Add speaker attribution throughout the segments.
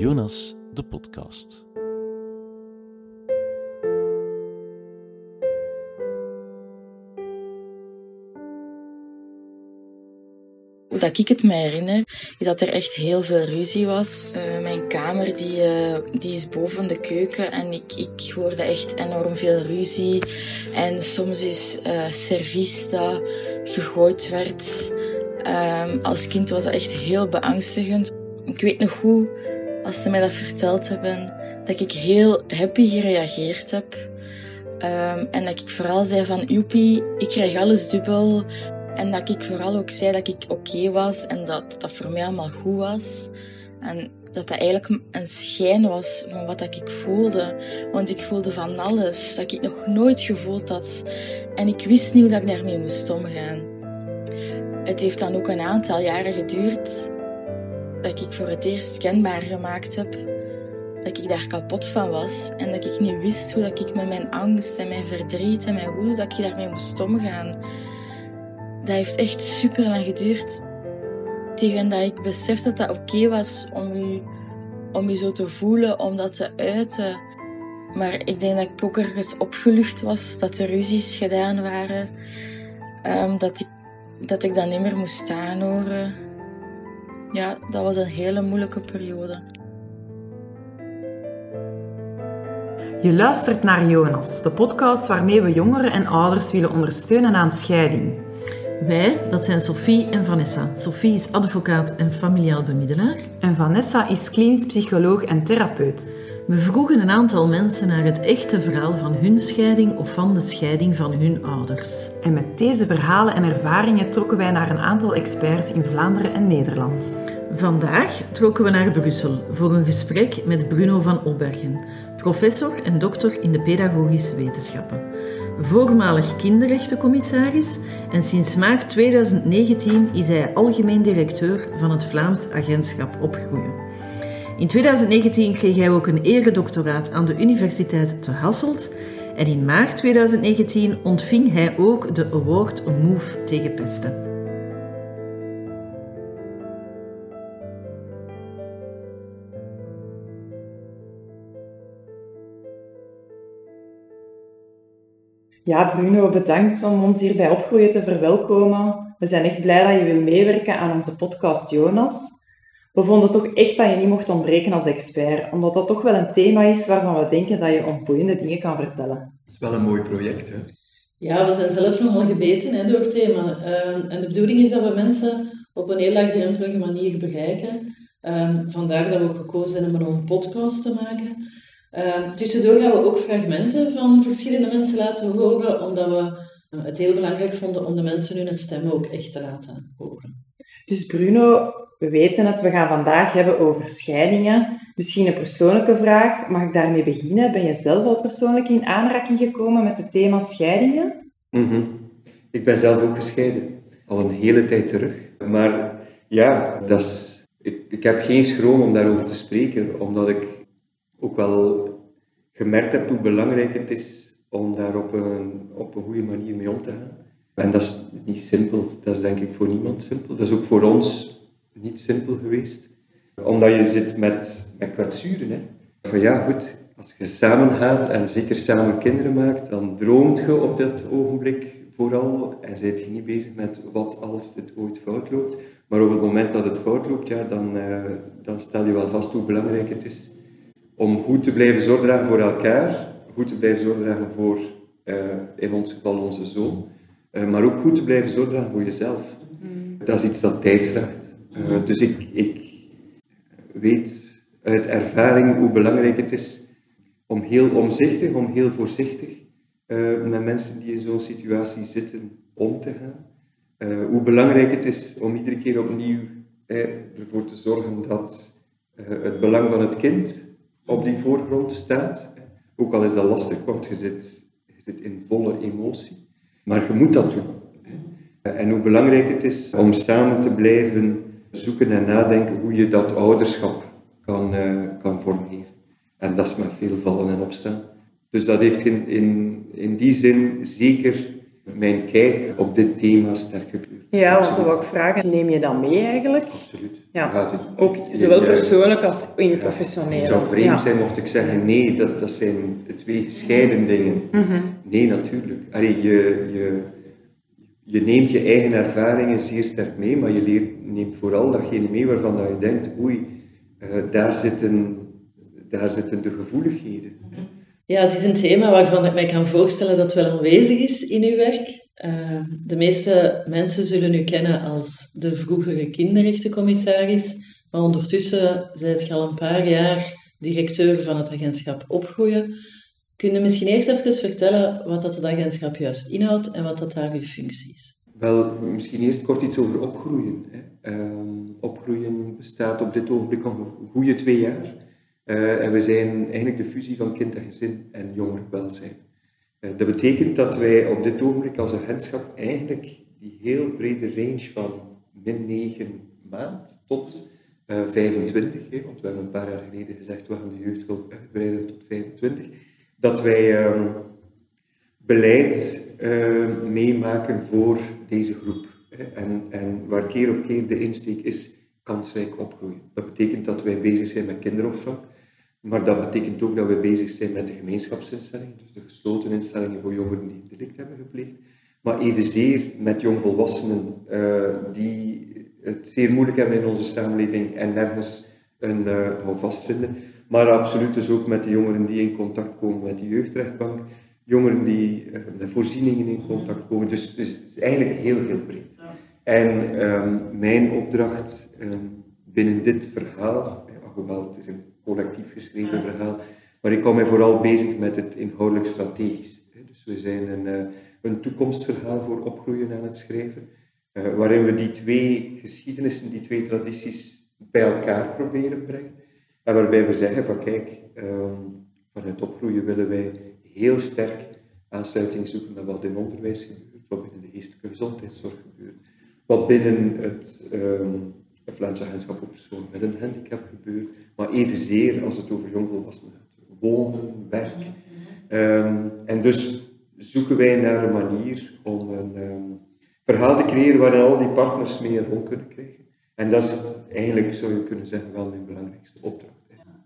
Speaker 1: Jonas, de podcast.
Speaker 2: Dat ik het me herinner, is dat er echt heel veel ruzie was. Uh, mijn kamer die, uh, die is boven de keuken en ik, ik hoorde echt enorm veel ruzie. En soms is uh, servies dat gegooid werd. Um, als kind was dat echt heel beangstigend. Ik weet nog hoe, als ze mij dat verteld hebben, dat ik heel happy gereageerd heb. Um, en dat ik vooral zei van, joepie, ik krijg alles dubbel. En dat ik vooral ook zei dat ik oké was en dat dat voor mij allemaal goed was. En dat dat eigenlijk een schijn was van wat ik voelde. Want ik voelde van alles dat ik nog nooit gevoeld had. En ik wist niet hoe dat ik daarmee moest omgaan. Het heeft dan ook een aantal jaren geduurd dat ik voor het eerst kenbaar gemaakt heb dat ik daar kapot van was en dat ik niet wist hoe dat ik met mijn angst en mijn verdriet en mijn woede dat ik daarmee moest omgaan. Dat heeft echt super lang geduurd tegen dat ik besefte dat dat oké was om je, om je zo te voelen, om dat te uiten. Maar ik denk dat ik ook ergens opgelucht was, dat er ruzies gedaan waren, um, dat, ik, dat ik dat niet meer moest aanhoren. Ja, dat was een hele moeilijke periode.
Speaker 3: Je luistert naar Jonas, de podcast waarmee we jongeren en ouders willen ondersteunen aan scheiding.
Speaker 4: Wij, dat zijn Sophie en Vanessa. Sophie is advocaat en familiaal bemiddelaar.
Speaker 3: En Vanessa is klinisch psycholoog en therapeut.
Speaker 4: We vroegen een aantal mensen naar het echte verhaal van hun scheiding of van de scheiding van hun ouders.
Speaker 3: En met deze verhalen en ervaringen trokken wij naar een aantal experts in Vlaanderen en Nederland.
Speaker 4: Vandaag trokken we naar Brussel voor een gesprek met Bruno van Obergen, professor en dokter in de pedagogische wetenschappen, voormalig kinderrechtencommissaris en sinds maart 2019 is hij algemeen directeur van het Vlaams Agentschap Opgroeien. In 2019 kreeg hij ook een eredoctoraat aan de Universiteit te Hasselt en in maart 2019 ontving hij ook de Award Move tegen pesten.
Speaker 3: Ja, Bruno, bedankt om ons hier bij Opgroeien te verwelkomen. We zijn echt blij dat je wil meewerken aan onze podcast Jonas. We vonden toch echt dat je niet mocht ontbreken als expert, omdat dat toch wel een thema is waarvan we denken dat je ons boeiende dingen kan vertellen.
Speaker 5: Het is wel een mooi project, hè?
Speaker 6: Ja, we zijn zelf nogal gebeten hè, door het thema. Uh, en de bedoeling is dat we mensen op een heel laagdrempelige manier bereiken. Uh, vandaar dat we ook gekozen hebben om een podcast te maken. Uh, tussendoor gaan we ook fragmenten van verschillende mensen laten horen, omdat we eh, het heel belangrijk vonden om de mensen hun stemmen ook echt te laten horen.
Speaker 3: Dus Bruno, we weten het, we gaan vandaag hebben over scheidingen. Misschien een persoonlijke vraag. Mag ik daarmee beginnen? Ben je zelf al persoonlijk in aanraking gekomen met het thema scheidingen?
Speaker 5: Mm Ik ben zelf ook gescheiden. Al een hele tijd terug. Maar ja, dat is, ik, ik heb geen schroom om daarover te spreken. Omdat ik ook wel gemerkt heb hoe belangrijk het is om daar op een, op een goede manier mee om te gaan. En dat is niet simpel. Dat is denk ik voor niemand simpel. Dat is ook voor ons niet simpel geweest. Omdat je zit met, met kwetsuren. Hè. Van ja, goed, als je samen gaat en zeker samen kinderen maakt, dan droomt je op dat ogenblik vooral en zijt je niet bezig met wat als dit ooit fout loopt. Maar op het moment dat het fout loopt, ja, dan, uh, dan stel je wel vast hoe belangrijk het is om goed te blijven zorgen voor elkaar, goed te blijven zorgen voor, uh, in ons geval onze zoon, uh, maar ook goed te blijven zorgen voor jezelf. Mm. Dat is iets dat tijd vraagt. Uh, dus ik, weet uit ervaring hoe belangrijk het is om heel omzichtig, om heel voorzichtig uh, met mensen die in zo'n situatie zitten om te gaan. Uh, hoe belangrijk het is om iedere keer opnieuw ervoor te zorgen dat het belang van het kind op die voorgrond staat. Ook al is dat lastig, want zit, je zit in volle emotie. Maar je moet dat doen. En hoe belangrijk het is om samen te blijven zoeken en nadenken hoe je dat ouderschap kan, uh, kan vormgeven. En dat is met veel vallen en opstaan. Dus dat heeft in, in, in die zin zeker mijn kijk op dit thema sterk gekleurd.
Speaker 3: Ja, want dan wil ik vragen, neem je dat mee eigenlijk?
Speaker 5: Absoluut.
Speaker 3: Ja, ook zowel persoonlijk als in je
Speaker 5: Ja,
Speaker 3: professionele.
Speaker 5: Het zou vreemd
Speaker 3: Ja.
Speaker 5: zijn mocht ik zeggen, nee, dat, dat zijn twee gescheiden dingen.
Speaker 3: Mhm.
Speaker 5: Nee, natuurlijk. Allee, je, je, je neemt je eigen ervaringen zeer sterk mee, maar je leert, neemt vooral datgene mee waarvan dat je denkt, oei, eh, daar, zitten, daar zitten de gevoeligheden.
Speaker 6: Ja, het is een thema waarvan ik mij kan voorstellen dat het wel aanwezig is in uw werk. Eh, de meeste mensen zullen u kennen als de vroegere kinderrechtencommissaris, maar ondertussen zijt je al een paar jaar directeur van het agentschap Opgroeien. Kun je misschien eerst even vertellen wat dat agentschap juist inhoudt en wat dat daar uw functie is?
Speaker 5: Wel, misschien eerst kort iets over opgroeien. Hè. Ehm, opgroeien bestaat op dit ogenblik al een goede twee jaar. Eh, en we zijn eigenlijk de fusie van kind en gezin en jongerenwelzijn. Eh, dat betekent dat wij op dit ogenblik als agentschap eigenlijk die heel brede range van min 9 maand tot eh, 25, hè, want we hebben een paar jaar geleden gezegd we gaan de jeugdhulp uitbreiden tot 25, dat wij ehm, beleid eh, meemaken voor deze groep. En, en waar keer op keer de insteek is kansrijk opgroeien. Dat betekent dat wij bezig zijn met kinderopvang, maar dat betekent ook dat we bezig zijn met de gemeenschapsinstellingen, dus de gesloten instellingen voor jongeren die een delict hebben gepleegd, maar evenzeer met jongvolwassenen eh, die het zeer moeilijk hebben in onze samenleving en nergens een uh, houvast vinden, maar absoluut dus ook met de jongeren die in contact komen met de jeugdrechtbank, jongeren die uh, met voorzieningen in contact komen. Dus het is, eigenlijk heel, heel breed. En um, mijn opdracht um, binnen dit verhaal, hoewel het is een collectief geschreven verhaal, maar ik hou mij vooral bezig met het inhoudelijk strategisch. Dus we zijn een, uh, een toekomstverhaal voor opgroeien aan het schrijven, waarin we die twee geschiedenissen, die twee tradities bij elkaar proberen brengen. En waarbij we zeggen van kijk, um, vanuit opgroeien willen wij heel sterk aansluiting zoeken met wat in onderwijs gebeurt, wat binnen de geestelijke gezondheidszorg gebeurt, wat binnen het um, Vlaamse agentschap voor personen met een handicap gebeurt, maar evenzeer als het over jongvolwassenen gaat. Wonen, werk. Um, en dus zoeken wij naar een manier om een verhaal te creëren waarin al die partners mee een rol kunnen krijgen. En dat is eigenlijk, zou je kunnen zeggen, wel mijn belangrijkste opdracht.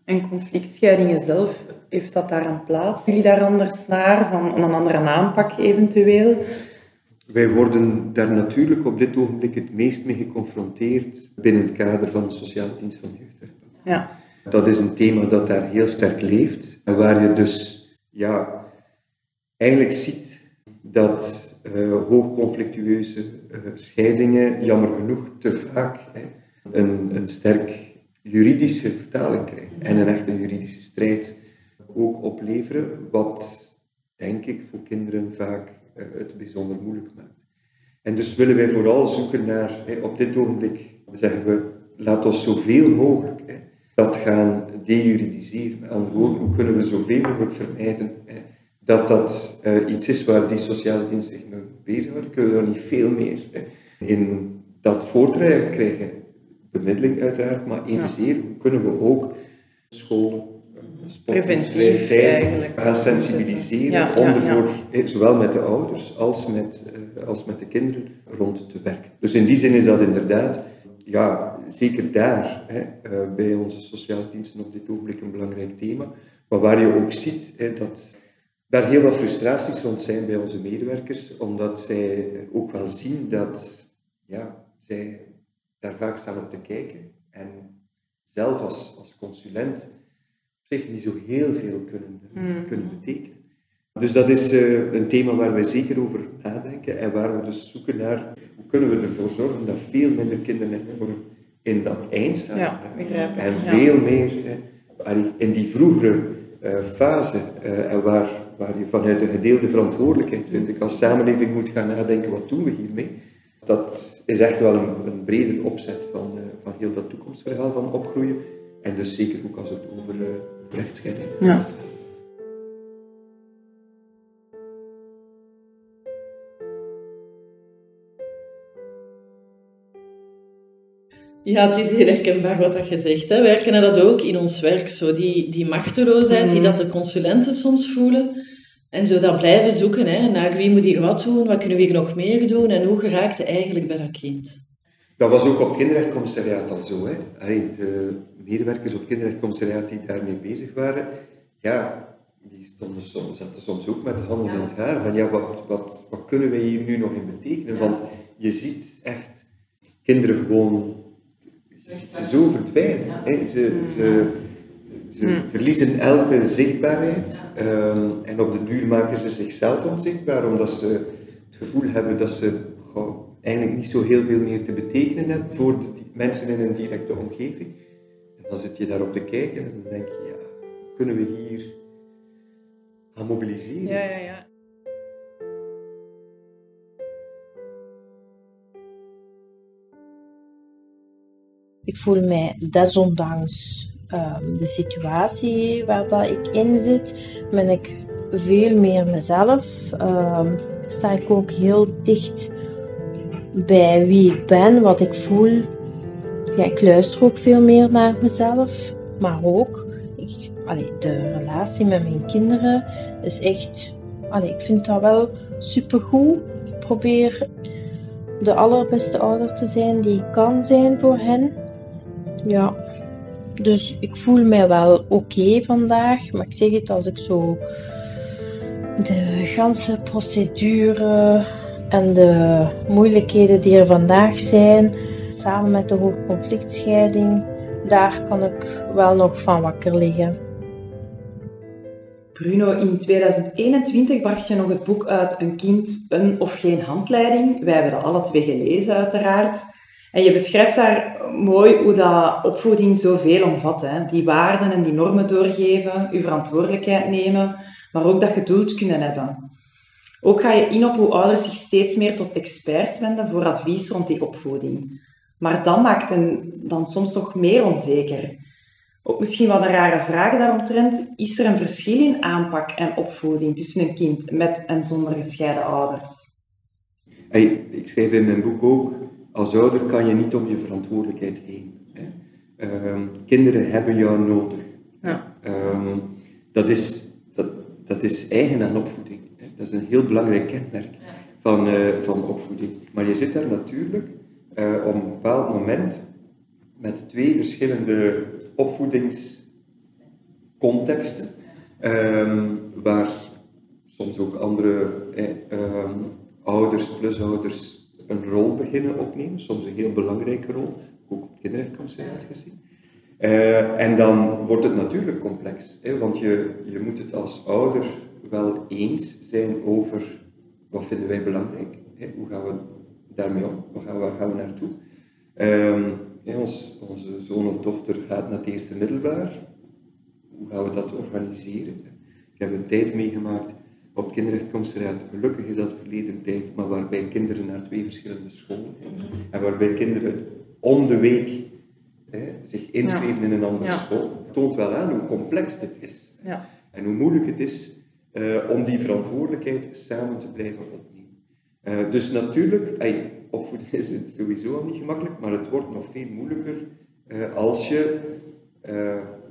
Speaker 3: En conflictscheidingen zelf, heeft dat daar een plaats? Jullie daar anders naar, van een andere aanpak eventueel?
Speaker 5: Wij worden daar natuurlijk op dit ogenblik het meest mee geconfronteerd binnen het kader van de sociale dienst van jeugdrechtbank.
Speaker 3: Ja.
Speaker 5: Dat is een thema dat daar heel sterk leeft en waar je dus ja, eigenlijk ziet dat uh, hoogconflictueuze uh, scheidingen, jammer genoeg, te vaak hè, een, een sterk juridische vertaling krijgen en een echte juridische strijd ook opleveren, wat denk ik voor kinderen vaak uh, het bijzonder moeilijk maakt. En dus willen wij vooral zoeken naar, op dit ogenblik zeggen we, laat ons zoveel mogelijk dat gaan dejuridiseren. Met hoe kunnen we zoveel mogelijk vermijden dat dat uh, iets is waar die sociale dienst zich mee bezighoudt? Kunnen we er niet veel meer hè, in dat voortraject krijgen? Bemiddeling uiteraard, maar evenzeer, kunnen we ook scholen,
Speaker 3: preventief eigenlijk
Speaker 5: gaan sensibiliseren,
Speaker 3: ja,
Speaker 5: om ervoor,
Speaker 3: ja.
Speaker 5: zowel met de ouders als met, als met de kinderen, rond te werken. Dus in die zin is dat inderdaad, ja, zeker daar, hè, bij onze sociale diensten op dit ogenblik een belangrijk thema, maar waar je ook ziet hè, dat daar heel wat frustraties rond zijn bij onze medewerkers, omdat zij ook wel zien dat ja, zij daar vaak staan op te kijken en zelf als, als consulent op zich niet zo heel veel kunnen,
Speaker 3: Mm.
Speaker 5: kunnen betekenen. Dus dat is uh, een thema waar wij zeker over nadenken en waar we dus zoeken naar hoe kunnen we ervoor zorgen dat veel minder kinderen en jongeren in dat
Speaker 3: Ja, begrijp ik.
Speaker 5: en
Speaker 3: Ja.
Speaker 5: veel meer eh, in die vroegere uh, fase uh, en waar, waar je vanuit een gedeelde verantwoordelijkheid, vind ik, als samenleving moet gaan nadenken wat doen we hiermee. Dat is echt wel een, een breder opzet van, uh, van heel dat toekomstverhaal van opgroeien. En dus zeker ook als het over, uh, over gaat.
Speaker 3: Ja.
Speaker 6: Ja, het is heel herkenbaar wat dat je zegt. Hè. Wij herkennen dat ook in ons werk, zo die, die machteloosheid die
Speaker 3: Mhm.
Speaker 6: dat de consulenten soms voelen. En zo dat blijven zoeken hè, naar wie moet hier wat doen, wat kunnen we hier nog meer doen en hoe geraakt je eigenlijk bij dat kind.
Speaker 5: Dat was ook op het kinderrechtcommissariaat al zo. Hè. Allee, de medewerkers op het kinderrechtcommissariaat die daarmee bezig waren, ja, die stonden soms, zaten soms ook met de handen in het haar. Van ja, wat, wat, wat kunnen wij hier nu nog in betekenen? Want je ziet echt kinderen gewoon, je ziet ze zo verdwijnen. Hè. Ze, ze, ze verliezen elke zichtbaarheid. Ehm, en op de duur maken ze zichzelf onzichtbaar, omdat ze het gevoel hebben dat ze goh, eigenlijk niet zo heel veel meer te betekenen hebben voor de mensen in een directe omgeving. En dan zit je daarop te kijken en dan denk je, ja, kunnen we hier gaan mobiliseren?
Speaker 3: Ja, ja, ja.
Speaker 7: Ik voel mij desondanks um, de situatie waar dat ik in zit, ben ik veel meer mezelf. Um, sta ik ook heel dicht bij wie ik ben, wat ik voel. Ja, ik luister ook veel meer naar mezelf, maar ook ik, de relatie met mijn kinderen is echt. Allee, ik vind dat wel supergoed. Ik probeer de allerbeste ouder te zijn die ik kan zijn voor hen. Ja, dus ik voel mij wel oké vandaag, maar ik zeg het als ik zo de ganse procedure en de moeilijkheden die er vandaag zijn, samen met de hoogconflictscheiding, daar kan ik wel nog van wakker liggen.
Speaker 3: Bruno, in 2021 bracht je nog het boek uit Een kind, een of geen handleiding. Wij hebben dat alle twee gelezen, uiteraard. En je beschrijft daar mooi hoe dat opvoeding zoveel omvat. Hè? Die waarden en die normen doorgeven, je verantwoordelijkheid nemen, maar ook dat geduld kunnen hebben. Ook ga je in op hoe ouders zich steeds meer tot experts wenden voor advies rond die opvoeding. Maar dat maakt hen dan soms toch meer onzeker. Ook misschien wat een rare vraag daaromtrent. Is er een verschil in aanpak en opvoeding tussen een kind met en zonder gescheiden ouders?
Speaker 5: Hey, ik schrijf in mijn boek ook, als ouder kan je niet om je verantwoordelijkheid heen. Hè. Um, kinderen hebben jou nodig.
Speaker 3: Ja.
Speaker 5: Um, dat, is, dat, dat is eigen aan opvoeding. Hè. Dat is een heel belangrijk kenmerk van, uh, van opvoeding. Maar je zit daar natuurlijk uh, op een bepaald moment met twee verschillende opvoedingscontexten, um, waar soms ook andere eh, ouders, plusouders een rol beginnen opnemen, soms een heel belangrijke rol, ook op het gezien. Uh, en dan wordt het natuurlijk complex, hè, want je, je moet het als ouder wel eens zijn over wat vinden wij belangrijk, hoe gaan we daarmee om, waar gaan we, naartoe. Ja, ons, onze zoon of dochter gaat naar het eerste middelbaar, hoe gaan we dat organiseren? Ik heb een tijd meegemaakt op kinderrechtcommissariaat. Gelukkig is dat verleden tijd, maar waarbij kinderen naar twee verschillende scholen gingen. En waarbij kinderen om de week hè, zich inschreven in een andere
Speaker 3: Ja.
Speaker 5: school. toont wel aan hoe complex dit is.
Speaker 3: Ja.
Speaker 5: En hoe moeilijk het is eh, om die verantwoordelijkheid samen te blijven opnemen. Eh, dus natuurlijk, opvoeding is het sowieso al niet gemakkelijk, maar het wordt nog veel moeilijker eh, als je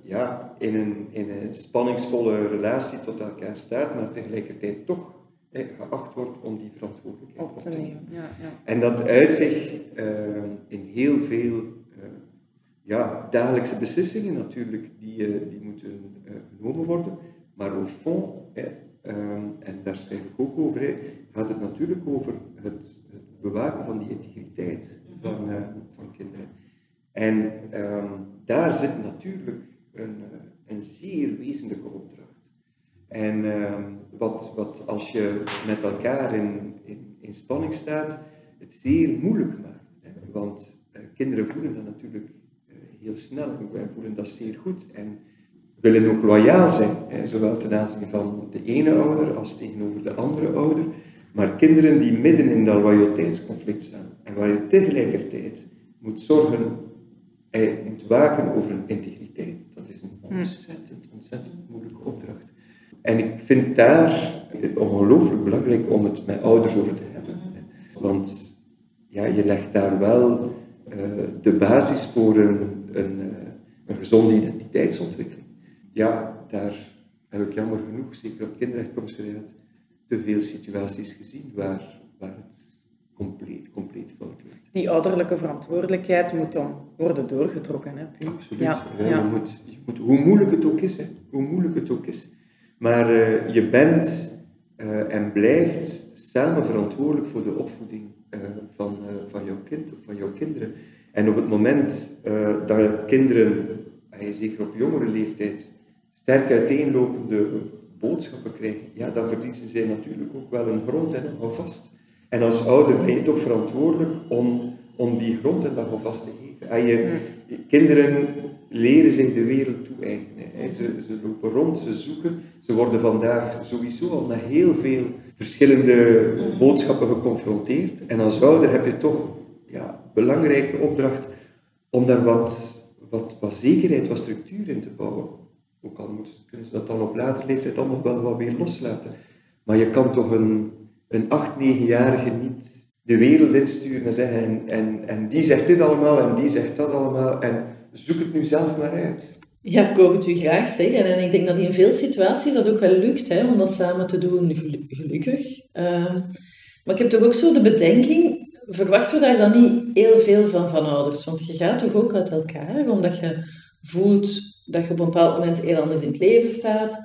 Speaker 5: ja, in, een, in een spanningsvolle relatie tot elkaar staat, maar tegelijkertijd toch eh, geacht wordt om die verantwoordelijkheid
Speaker 3: Op te nemen. Ja, ja.
Speaker 5: En dat uit zich eh, in heel veel eh, ja, dagelijkse beslissingen natuurlijk, die, eh, die moeten eh, genomen worden. Maar au fond, ehm, en daar schrijf ik ook over, gaat het natuurlijk over het, het bewaken van die integriteit van, eh, van kinderen. En ehm, daar zit natuurlijk een, eh, een zeer wezenlijke opdracht. En ehm, wat, wat als je met elkaar in, in, in spanning staat, het zeer moeilijk maakt. Hè? Want eh, kinderen voelen dat natuurlijk eh, heel snel en voelen dat zeer goed. En willen ook loyaal zijn, hè? zowel ten aanzien van de ene ouder als tegenover de andere ouder. Maar kinderen die midden in dat loyaliteitsconflict staan en waar je tegelijkertijd moet zorgen, moet waken over een integriteit. Dat is een ontzettend, ontzettend moeilijke opdracht. En ik vind daar het ongelooflijk belangrijk om het met ouders over te hebben. Want ja, je legt daar wel uh, de basis voor een, een, uh, een gezonde identiteitsontwikkeling. Ja, daar heb ik jammer genoeg, zeker op kinderrechtcommissariaat, te veel situaties gezien waar, waar het compleet, compleet fout loopt.
Speaker 3: Die ouderlijke verantwoordelijkheid moet dan worden doorgetrokken. Hè,
Speaker 5: Absoluut. Ja, ja. Je moet, je moet, hoe moeilijk het ook is, hè, hoe moeilijk het ook is. Maar uh, je bent uh, en blijft samen verantwoordelijk voor de opvoeding uh, van, van jouw kind of van jouw kinderen. En op het moment dat kinderen, zeker op jongere leeftijd, sterk uiteenlopende boodschappen krijgen, ja, dan verliezen zij natuurlijk ook wel een grond en een vast. En als ouder ben je toch verantwoordelijk om, om die grond en dat vast te geven. En je, kinderen leren zich de wereld toe-eigenen. Ze, ze lopen rond, ze zoeken. Ze worden vandaag sowieso al met heel veel verschillende boodschappen geconfronteerd. En als ouder heb je toch ja, belangrijke opdracht om daar wat, wat, wat zekerheid, wat structuur in te bouwen. Ook al moeten, kunnen ze dat dan op later leeftijd allemaal wel wat weer loslaten. Maar je kan toch een, een 8, 9-jarige niet de wereld insturen en zeggen en, en, en die zegt dit allemaal en die zegt dat allemaal en zoek het nu zelf maar uit.
Speaker 6: Ja, ik hoor het u graag zeggen. En ik denk dat in veel situaties dat ook wel lukt, hè, om dat samen te doen, gelukkig. Uh, maar ik heb toch ook zo de bedenking, verwachten we daar dan niet heel veel van van ouders? Want je gaat toch ook uit elkaar, omdat je voelt dat je op een bepaald moment heel anders in het leven staat.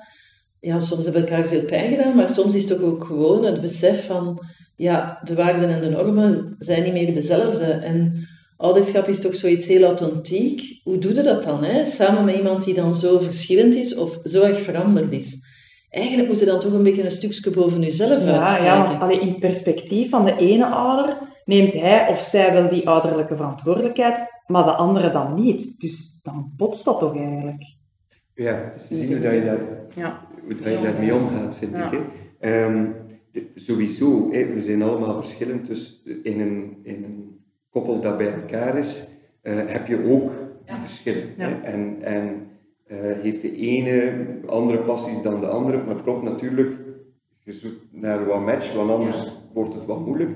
Speaker 6: Ja, soms hebben we elkaar veel pijn gedaan, maar soms is het toch ook gewoon het besef van, ja, de waarden en de normen zijn niet meer dezelfde. En ouderschap is toch zoiets heel authentiek. Hoe doe je dat dan? Hè? Samen met iemand die dan zo verschillend is of zo erg veranderd is. Eigenlijk moet je dan toch een beetje een stukje boven jezelf ja, uitsteken.
Speaker 3: Ja, want in perspectief van de ene ouder neemt hij of zij wel die ouderlijke verantwoordelijkheid, maar de andere dan niet. Dus dan botst dat toch eigenlijk.
Speaker 5: Ja, het is te zien hoe, dat je, daar, ja. Hoe dat je daarmee omgaat, vind ik. Hè. Ehm, sowieso, hè, we zijn allemaal verschillend, dus in een, in een koppel dat bij elkaar is, uh, heb je ook die verschillen. Hè? En, en uh, heeft de ene andere passies dan de andere, maar het klopt natuurlijk, je zoekt naar wat match, want anders wordt het wat moeilijk.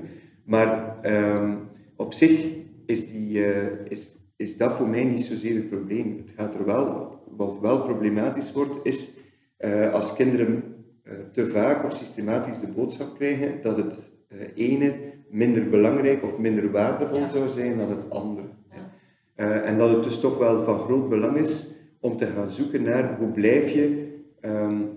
Speaker 5: Maar um, op zich is, die, uh, is, is dat voor mij niet zozeer het probleem. Het gaat er wel, wat wel problematisch wordt, is als kinderen te vaak of systematisch de boodschap krijgen dat het ene minder belangrijk of minder waardevol zou zijn dan het andere. En dat het dus toch wel van groot belang is om te gaan zoeken naar hoe blijf je um,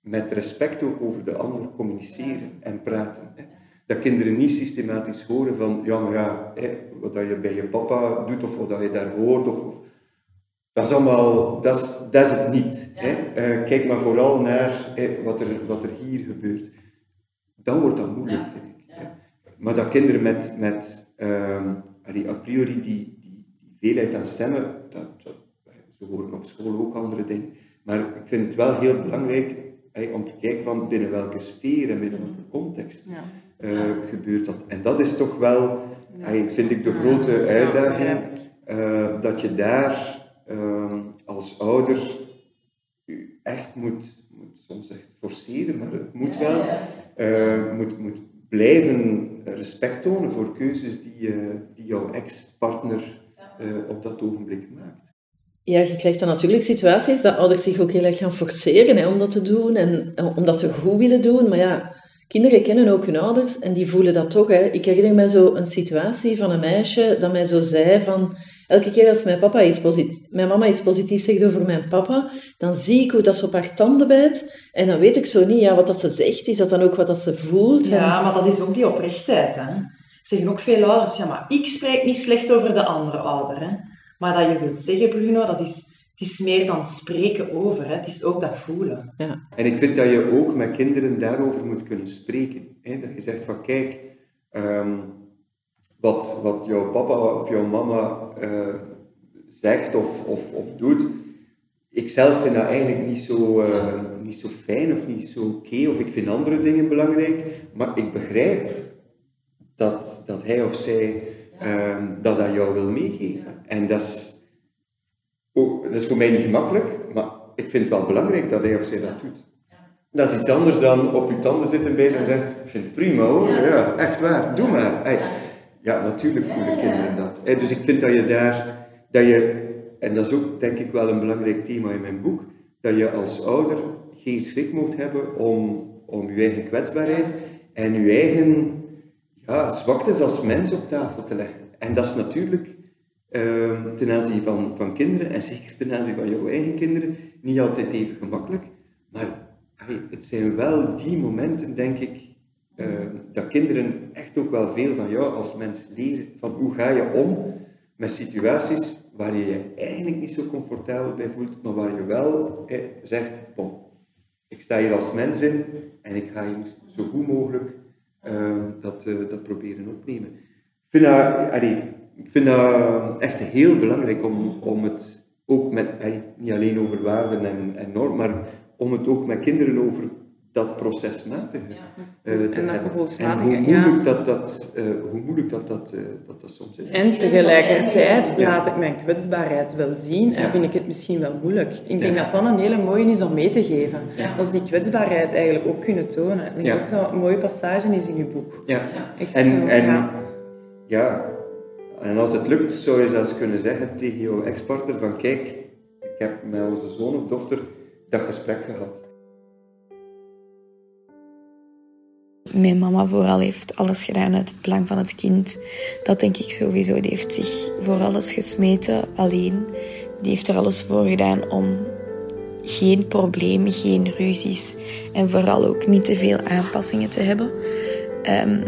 Speaker 5: met respect ook over de ander communiceren en praten. Hè. Dat kinderen niet systematisch horen van, ja maar ja, hè, wat dat je bij je papa doet of wat je daar hoort, of dat is allemaal, dat is, dat is het niet. Hè. Uh, kijk maar vooral naar hè, wat, er, wat er hier gebeurt. Dan wordt dat moeilijk, vind ik. Maar dat kinderen met, met um, a priori die, die, die, veelheid aan stemmen, dat, ze horen op school ook andere dingen. Maar ik vind het wel heel belangrijk om te kijken van binnen welke sfeer en binnen welke context ja. uh, gebeurt dat. En dat is toch wel, ja. vind ik, de grote uitdaging, uh, dat je daar uh, als ouder echt moet, moet soms echt forceren, maar het moet wel, uh, moet, moet blijven respect tonen voor keuzes die, uh, die jouw ex-partner uh, op dat ogenblik maakt.
Speaker 6: Ja, je krijgt dan natuurlijk situaties dat ouders zich ook heel erg gaan forceren hè, om dat te doen en uh, omdat ze goed willen doen. Maar ja, kinderen kennen ook hun ouders en die voelen dat toch. Hè. Ik herinner me zo een situatie van een meisje dat mij zo zei van Elke keer als mijn, papa iets mijn mama iets positiefs zegt over mijn papa, dan zie ik hoe dat ze op haar tanden bijt. En dan weet ik zo niet, ja, wat dat ze zegt, is dat dan ook wat dat ze voelt?
Speaker 3: Ja, maar dat is ook die oprechtheid. Hè? Zeggen ook veel ouders, ja, maar ik spreek niet slecht over de andere ouder. Hè? Maar dat je wilt zeggen, Bruno, dat is, het is meer dan spreken over. Hè? Het is ook dat voelen.
Speaker 5: Ja. En ik vind dat je ook met kinderen daarover moet kunnen spreken. Hè? Dat je zegt van, kijk... Um, wat, wat jouw papa of jouw mama uh, zegt of, of, of doet, ik zelf vind dat eigenlijk niet zo, uh, niet zo fijn of niet zo oké, okay, of ik vind andere dingen belangrijk, maar ik begrijp dat, dat hij of zij uh, dat aan jou wil meegeven. En dat is, oh, dat is voor mij niet gemakkelijk, maar ik vind het wel belangrijk dat hij of zij dat doet. Dat is iets anders dan op je tanden zitten bij en zeggen, ik vind het prima hoor, ja, echt waar, doe maar. Hey, ja, natuurlijk voelen kinderen dat. Dus ik vind dat je daar, dat je, en dat is ook denk ik wel een belangrijk thema in mijn boek, dat je als ouder geen schrik moet hebben om, om je eigen kwetsbaarheid en je eigen ja, zwaktes als mens op tafel te leggen. en dat is natuurlijk ehm, ten aanzien van, van kinderen, en zeker ten aanzien van jouw eigen kinderen, niet altijd even gemakkelijk. Maar het zijn wel die momenten, denk ik, ehm, dat kinderen echt ook wel veel van jou als mens leren. Van hoe ga je om met situaties waar je je eigenlijk niet zo comfortabel bij voelt, maar waar je wel zegt, bon, ik sta hier als mens in en ik ga hier zo goed mogelijk ehm, dat, uh, dat proberen opnemen. Ik vind dat, ik vind dat echt heel belangrijk om, om het ook met, niet alleen over waarden en, en normen, maar om het ook met kinderen over dat procesmatige ja. uh, te
Speaker 3: en dat gevoelsmatige,
Speaker 5: en hoe moeilijk, dat, dat, uh, hoe moeilijk dat, dat, uh, dat, dat soms is.
Speaker 3: En tegelijkertijd laat ik mijn kwetsbaarheid wel zien en vind ik het misschien wel moeilijk. Ik denk dat dat een hele mooie is om mee te geven. Als die kwetsbaarheid eigenlijk ook kunnen tonen. Ik denk ook zo'n mooie passage is in uw boek.
Speaker 5: Ja. Echt en, zo, en, ja. en als het lukt, zou je zelfs kunnen zeggen tegen jouw ex-partner van kijk, ik heb met onze zoon of dochter dat gesprek gehad.
Speaker 8: Mijn mama vooral heeft alles gedaan uit het belang van het kind. Dat denk ik sowieso. Die heeft zich voor alles gesmeten alleen. Die heeft er alles voor gedaan om geen problemen, geen ruzies en vooral ook niet te veel aanpassingen te hebben. Um,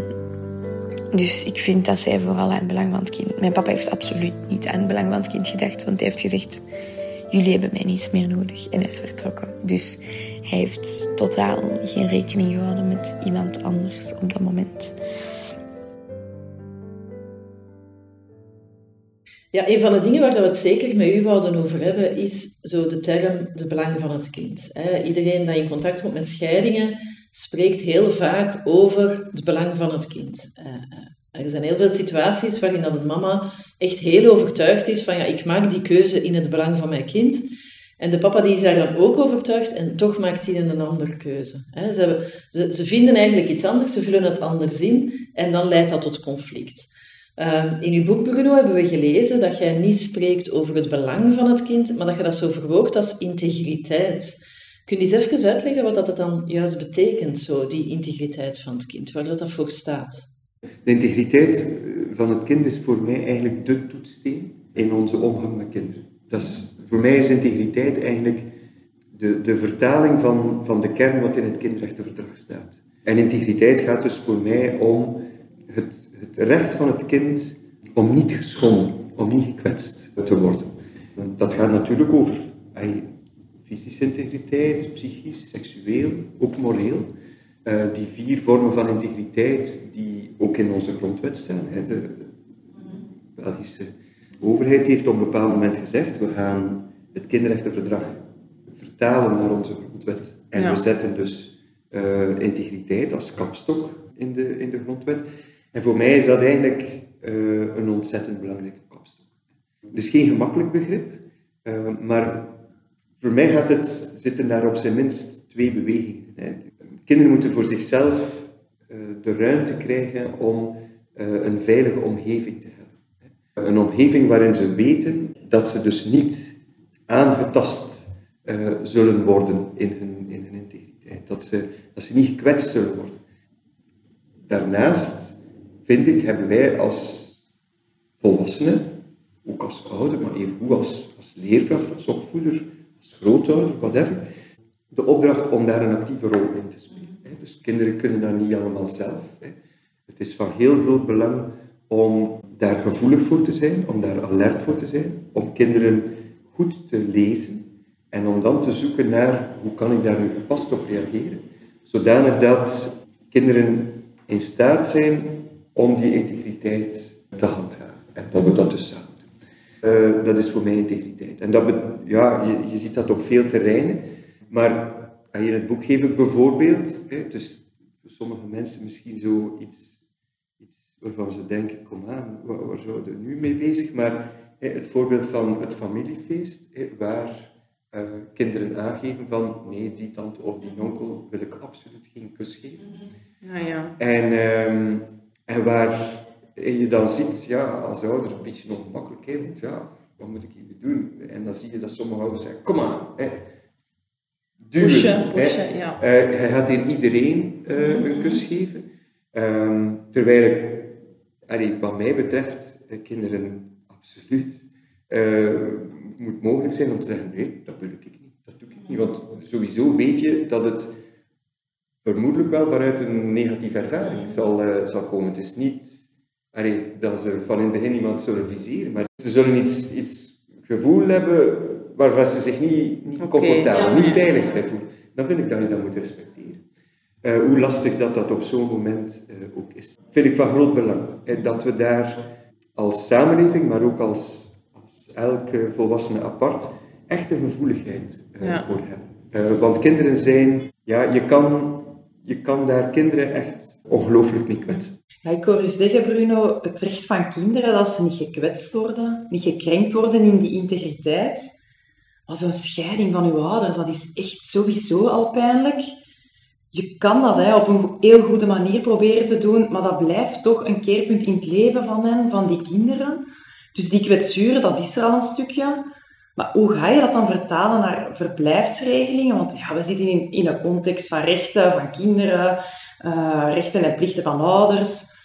Speaker 8: dus ik vind dat zij vooral aan het belang van het kind. Mijn papa heeft absoluut niet aan het belang van het kind gedacht, want hij heeft gezegd: jullie hebben mij niets meer nodig. En hij is vertrokken. Dus hij heeft totaal geen rekening gehouden met iemand anders op dat moment.
Speaker 6: Ja, een van de dingen waar we het zeker met u wouden over hebben, is zo de term de belang van het kind. Iedereen die in contact komt met scheidingen, spreekt heel vaak over het belang van het kind. Er zijn heel veel situaties waarin dat een mama echt heel overtuigd is van ja, ik maak die keuze in het belang van mijn kind. En de papa die is daar dan ook overtuigd en toch maakt hij een andere keuze. Ze, ze, ze, vinden eigenlijk iets anders, ze vullen het anders in en dan leidt dat tot conflict. Ehm, in uw boek, Bruno, hebben we gelezen dat jij niet spreekt over het belang van het kind, maar dat je dat zo verwoordt als integriteit. Kun je eens even uitleggen wat dat dan juist betekent, zo, die integriteit van het kind, waar dat voor staat?
Speaker 5: De integriteit eh, van het kind is voor mij eigenlijk de toetssteen in onze omgang met kinderen. Dat is, voor mij is integriteit eigenlijk de, de vertaling van, van de kern wat in het kinderrechtenverdrag staat. En integriteit gaat dus voor mij om het, het recht van het kind om niet geschonden, om niet gekwetst te worden. Dat gaat natuurlijk over fysische integriteit, psychisch, seksueel, ook moreel. Uh, die vier vormen van integriteit die ook in onze grondwet staan. Hè. De Belgische overheid heeft op een bepaald moment gezegd, we gaan het kinderrechtenverdrag vertalen naar onze grondwet. En we zetten dus uh, integriteit als kapstok in de, in de grondwet. En voor mij is dat eigenlijk uh, een ontzettend belangrijke kapstok. Het is geen gemakkelijk begrip, maar voor mij gaat het, zitten daar op zijn minst twee bewegingen. Hè. Kinderen moeten voor zichzelf uh, de ruimte krijgen om uh, een veilige omgeving te hebben. Een omgeving waarin ze weten dat ze dus niet aangetast uh, zullen worden in hun, in hun integriteit. Dat ze, ze niet gekwetst zullen worden. Daarnaast, vind ik, hebben wij als volwassenen, ook als ouder, maar evengoed als, als leerkracht, als opvoeder, als grootouder, whatever, de opdracht om daar een actieve rol in te spelen. Dus kinderen kunnen dat niet allemaal zelf. Het is van heel groot belang om daar gevoelig voor te zijn, om daar alert voor te zijn, om kinderen goed te lezen en om dan te zoeken naar hoe kan ik daar nu gepast op reageren, zodanig dat kinderen in staat zijn om die integriteit te handhaven. En dat we dat dus samen doen. Uh, dat is voor mij integriteit. En dat ja, je, je ziet dat op veel terreinen. Maar in het boek geef ik bijvoorbeeld, het is voor sommige mensen misschien zo iets, iets waarvan ze denken, kom aan, waar, waar zouden we nu mee bezig? Maar het voorbeeld van het familiefeest, waar uh, kinderen aangeven van nee, die tante of die onkel wil ik absoluut geen kus geven.
Speaker 3: Ah, ja.
Speaker 5: En, um, en waar je dan ziet, ja, als ouder een beetje ongemakkelijk, hè, want ja, wat moet ik hier doen? En dan zie je dat sommige ouders zeggen, kom aan, hè, duwen.
Speaker 3: Pushen, pushen, ja. Uh,
Speaker 5: hij gaat hier iedereen uh, een kus geven. Um, terwijl ik allee, wat mij betreft, eh, kinderen absoluut. Uh, moet mogelijk zijn om te zeggen, nee, dat wil ik niet, dat doe ik niet. Want sowieso weet je dat het vermoedelijk wel vanuit een negatieve ervaring zal, uh, zal komen. Het is niet allee, dat ze van in het begin iemand zullen viseren, maar ze zullen iets, iets gevoel hebben waarvan ze zich niet, niet comfortabel, niet veilig bij voelen. Dan vind ik dat je dat moet respecteren. Uh, hoe lastig dat dat op zo'n moment uh, ook is. Vind ik van groot belang. dat we daar als samenleving, maar ook als, als elke volwassene apart, echt een gevoeligheid uh, ja. voor hebben. want kinderen zijn, ja, je kan, je kan daar kinderen echt ongelooflijk mee kwetsen.
Speaker 3: Ja, ik hoor u zeggen, Bruno, het recht van kinderen dat ze niet gekwetst worden, niet gekrenkt worden in die integriteit. Maar zo'n scheiding van uw ouders, dat is echt sowieso al pijnlijk. Je kan dat hè, op een heel goede manier proberen te doen, maar dat blijft toch een keerpunt in het leven van hen, van die kinderen. Dus die kwetsuren, dat is er al een stukje. Maar hoe ga je dat dan vertalen naar verblijfsregelingen? Want ja, we zitten in, in een context van rechten van kinderen, uh, rechten en plichten van ouders.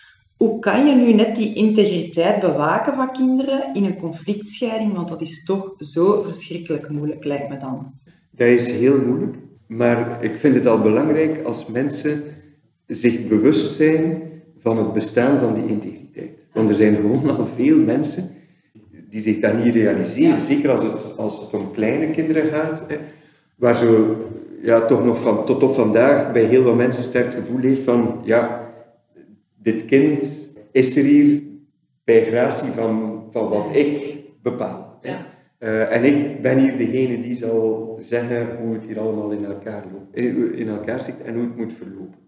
Speaker 3: Hoe kan je nu net die integriteit bewaken van kinderen in een conflictscheiding? Want dat is toch zo verschrikkelijk moeilijk, lijkt me dan.
Speaker 5: Dat is heel moeilijk, maar ik vind het al belangrijk als mensen zich bewust zijn van het bestaan van die integriteit. Want er zijn gewoon al veel mensen die zich dat niet realiseren. Zeker als het, als het om kleine kinderen gaat, hè, waar zo ja, toch nog van tot op vandaag bij heel veel mensen sterk gevoel heeft van ja, dit kind is er hier bij gratie van, van wat ik bepaal. Ja. Uh, en ik ben hier degene die zal zeggen hoe het hier allemaal in elkaar, loopt, eh, in elkaar zit en hoe het moet verlopen.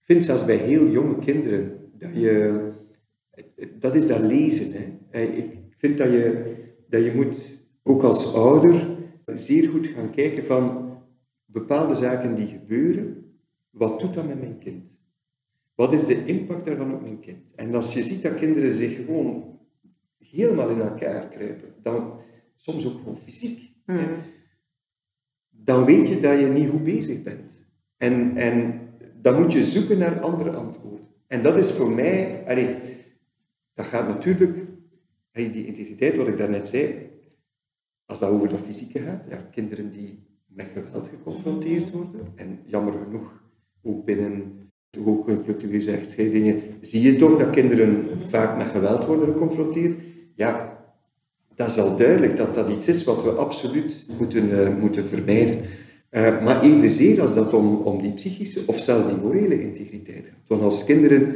Speaker 5: Ik vind zelfs bij heel jonge kinderen dat je, dat is dat lezen. Hè. Eh, ik vind dat je, dat je moet, ook als ouder, zeer goed gaan kijken van bepaalde zaken die gebeuren, wat doet dat met mijn kind? Wat is de impact daarvan op mijn kind? En als je ziet dat kinderen zich gewoon helemaal in elkaar kruipen, dan soms ook gewoon fysiek, mm. dan weet je dat je niet goed bezig bent. En, en dan moet je zoeken naar andere antwoorden. En dat is voor mij, allee, dat gaat natuurlijk, die integriteit, wat ik daarnet zei, als dat over dat fysieke gaat, ja, kinderen die met geweld geconfronteerd worden, en jammer genoeg ook binnen hoogconflictueuze echtscheidingen, zie je toch dat kinderen vaak met geweld worden geconfronteerd. Ja, dat is al duidelijk dat dat iets is wat we absoluut moeten, uh, moeten vermijden. Uh, maar evenzeer als dat om, om die psychische of zelfs die morele integriteit gaat. Want als kinderen,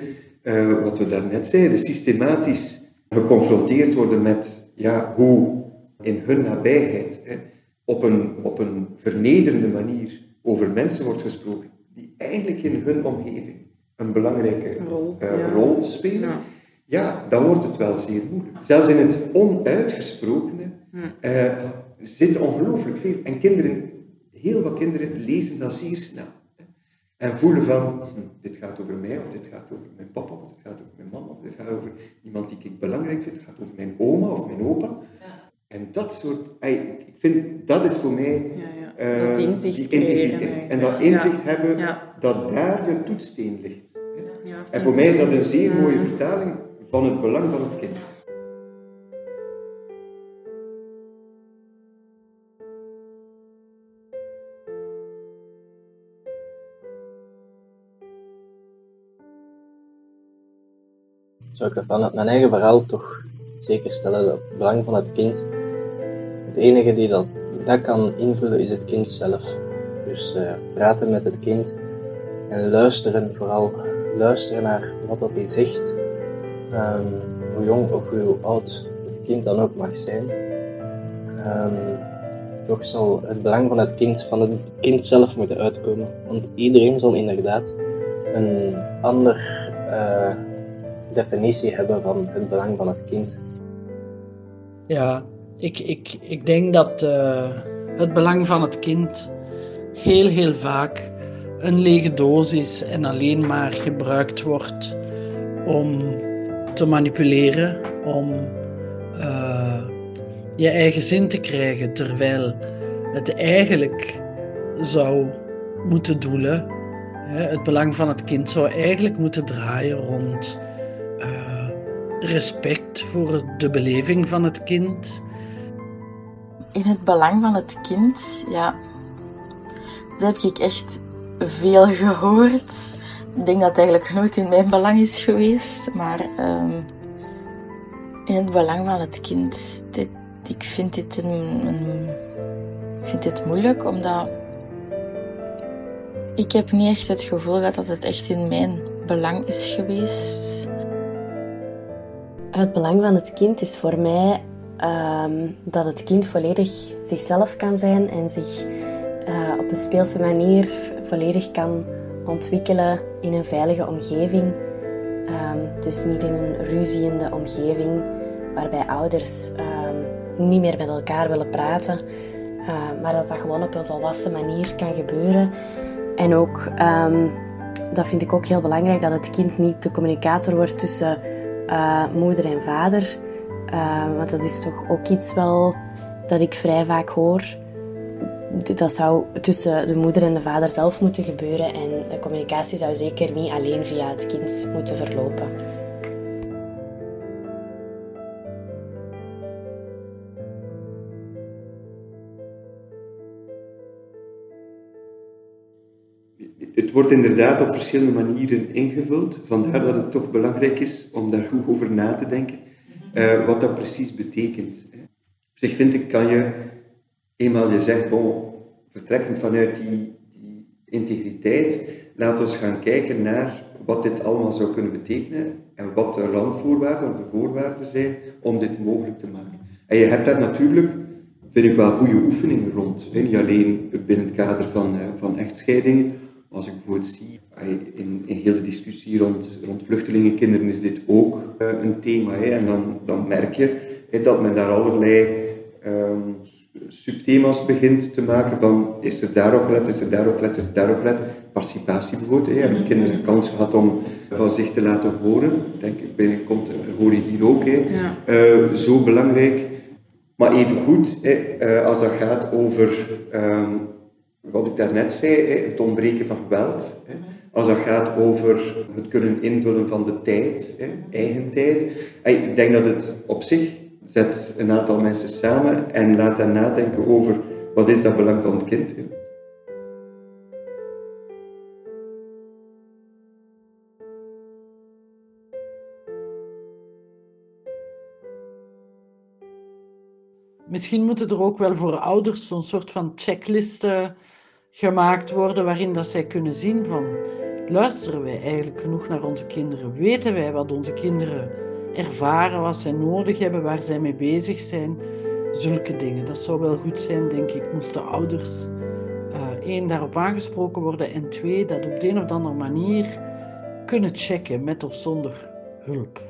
Speaker 5: wat we daarnet zeiden, systematisch geconfronteerd worden met ja, hoe in hun nabijheid op, een, op een vernederende manier over mensen wordt gesproken, die eigenlijk in hun omgeving een belangrijke rol, uh, rol spelen, ja. ja. dan wordt het wel zeer moeilijk. Zelfs in het onuitgesprokene uh, zit ongelooflijk veel. En kinderen, heel wat kinderen lezen dat zeer snel. En voelen van, hm, dit gaat over mij, of dit gaat over mijn papa, of dit gaat over mijn mama, of dit gaat over iemand die ik belangrijk vind, het gaat over mijn oma of mijn opa. Ja. En dat soort, ik vind, dat is voor mij. Uh, die integriteit. En dat inzicht hebben dat daar de toetssteen ligt. en voor mij is dat een zeer mooie vertaling van het belang van het kind.
Speaker 9: Zou ik vanuit mijn eigen verhaal toch zeker stellen dat het belang van het kind het enige die dat, dat kan invullen is het kind zelf. Dus uh, praten met het kind en luisteren, vooral luisteren naar wat dat hij zegt. Um, hoe jong of hoe oud het kind dan ook mag zijn. Um, toch zal het belang van het kind, van het kind zelf moeten uitkomen. Want iedereen zal inderdaad een andere uh, definitie hebben van het belang van het kind.
Speaker 10: Ja, ik, ik, ik denk dat uh, het belang van het kind heel, heel vaak een lege doos is en alleen maar gebruikt wordt om te manipuleren, om uh, je eigen zin te krijgen, terwijl het eigenlijk zou moeten doelen. Hè, het belang van het kind zou eigenlijk moeten draaien rond uh, respect voor de beleving van het kind.
Speaker 2: In het belang van het kind, ja, dat heb ik echt veel gehoord. Ik denk dat het eigenlijk nooit in mijn belang is geweest, maar um, in het belang van het kind, dit, ik vind dit, een, moeilijk, omdat ik heb niet echt het gevoel gehad dat het echt in mijn belang is geweest.
Speaker 11: Het belang van het kind is voor mij um, dat het kind volledig zichzelf kan zijn en zich uh, op een speelse manier volledig kan ontwikkelen in een veilige omgeving. Um, dus niet in een ruziende omgeving waarbij ouders um, niet meer met elkaar willen praten, uh, maar dat dat gewoon op een volwassen manier kan gebeuren. En ook, dat vind ik ook heel belangrijk, dat het kind niet de communicator wordt tussen uh, moeder en vader. Want dat is toch ook iets wel dat ik vrij vaak hoor dat zou tussen de moeder en de vader zelf moeten gebeuren en de communicatie zou zeker niet alleen via het kind moeten verlopen.
Speaker 5: Het wordt inderdaad op verschillende manieren ingevuld, vandaar dat het toch belangrijk is om daar goed over na te denken, uh, wat dat precies betekent. Op zich vind ik, kan je eenmaal je zegt, bon, vertrekkend vanuit die, die integriteit, laten we gaan kijken naar wat dit allemaal zou kunnen betekenen en wat de randvoorwaarden of de voorwaarden zijn om dit mogelijk te maken. En je hebt daar natuurlijk, vind ik wel, goede oefeningen rond. Niet alleen binnen het kader van, eh, van echtscheidingen, als ik bijvoorbeeld zie, in, in heel de discussie rond, rond vluchtelingenkinderen is dit ook eh, een thema. En dan, dan merk je dat men daar allerlei um, subthema's begint te maken van is er daarop gelet, is er daarop gelet, is er daarop gelet. Participatie bijvoorbeeld. Hebben mhm. kinderen de kans gehad om van zich te laten horen. Denk ik, binnenkomt, eh, hoor je hier ook. Hè. Uh, zo belangrijk. Maar evengoed, uh, als dat gaat over um, wat ik daarnet zei, het ontbreken van geweld. Als dat gaat over het kunnen invullen van de tijd, eigen tijd. Ik denk dat het op zich zet een aantal mensen samen en laat hen nadenken over wat is dat belang van het kind.
Speaker 10: Misschien moeten er ook wel voor ouders zo'n soort van checklisten gemaakt worden waarin dat zij kunnen zien van luisteren wij eigenlijk genoeg naar onze kinderen? Weten wij wat onze kinderen ervaren wat zij nodig hebben, waar zij mee bezig zijn. Zulke dingen. Dat zou wel goed zijn, denk ik. Moesten ouders uh, één daarop aangesproken worden en twee dat op de een of andere manier kunnen checken met of zonder hulp.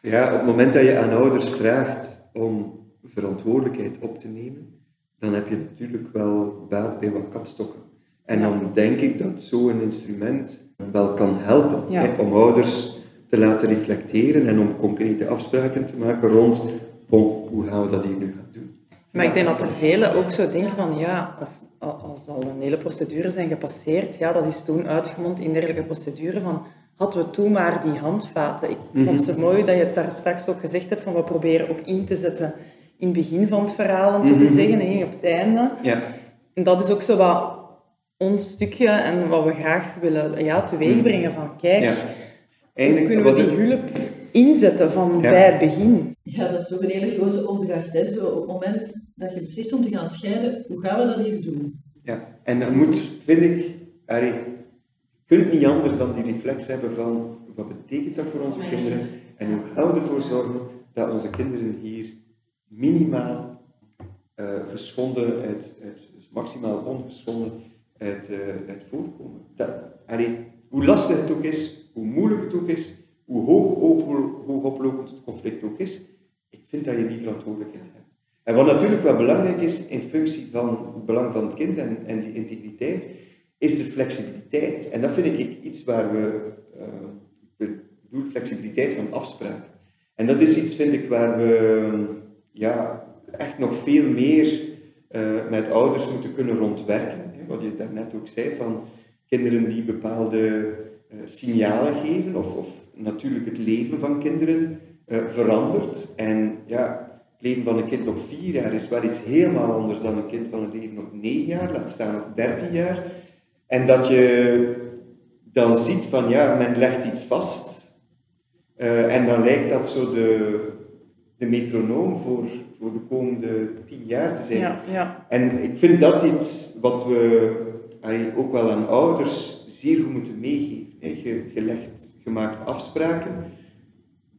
Speaker 5: Ja, op het moment dat je aan ouders vraagt om verantwoordelijkheid op te nemen, dan heb je natuurlijk wel baat bij wat kapstokken. En dan denk ik dat zo'n instrument wel kan helpen hè, om ouders te laten reflecteren en om concrete afspraken te maken rond hoe gaan we dat hier nu gaan doen.
Speaker 3: Maar ik denk dat er velen ook zo denken van ja, of als al een hele procedure zijn gepasseerd, ja, dat is toen uitgemond in dergelijke procedure van hadden we toen maar die handvaten. Ik vond het zo mooi dat je het daar straks ook gezegd hebt van we proberen ook in te zetten in het begin van het verhaal, om zo te mhm. zeggen, en op het einde. Ja. En dat is ook zo wat ons stukje en wat we graag willen ja, teweegbrengen van kijk, ja. Eigenlijk, kunnen we die hulp inzetten van bij het begin.
Speaker 6: Ja, dat is ook een hele grote opdracht. Hè? Zo op het moment dat je beslist om te gaan scheiden, hoe gaan we dat hier doen?
Speaker 5: Ja, en er moet, vind ik, je kunt niet anders dan die reflex hebben van wat betekent dat voor onze kinderen en hoe gaan we ervoor zorgen dat onze kinderen hier minimaal uh, geschonden, uit, uit, dus maximaal ongeschonden uit, uh, voortkomen. Dat, hoe lastig het ook is, hoe moeilijk het ook is, hoe hoog, oplopend het conflict ook is, ik vind dat je die verantwoordelijkheid hebt. En wat natuurlijk wel belangrijk is in functie van het belang van het kind en, en die integriteit, is de flexibiliteit. En dat vind ik iets waar we, uh, bedoel flexibiliteit van afspraak. En dat is iets, vind ik, waar we ja, echt nog veel meer uh, met ouders moeten kunnen rondwerken wat je daarnet ook zei, van kinderen die bepaalde uh, signalen geven, of, of, natuurlijk het leven van kinderen uh, verandert. En ja, het leven van een kind op vier jaar is wel iets helemaal anders dan een kind van een leven op negen jaar, laat staan op dertien jaar. En dat je dan ziet van ja, men legt iets vast. En dan lijkt dat zo de, de metronoom voor, voor de komende tien jaar te zijn.
Speaker 3: Ja, ja.
Speaker 5: En ik vind dat iets wat we ook wel aan ouders zeer goed moeten meegeven. Je, je, legt, je maakt afspraken,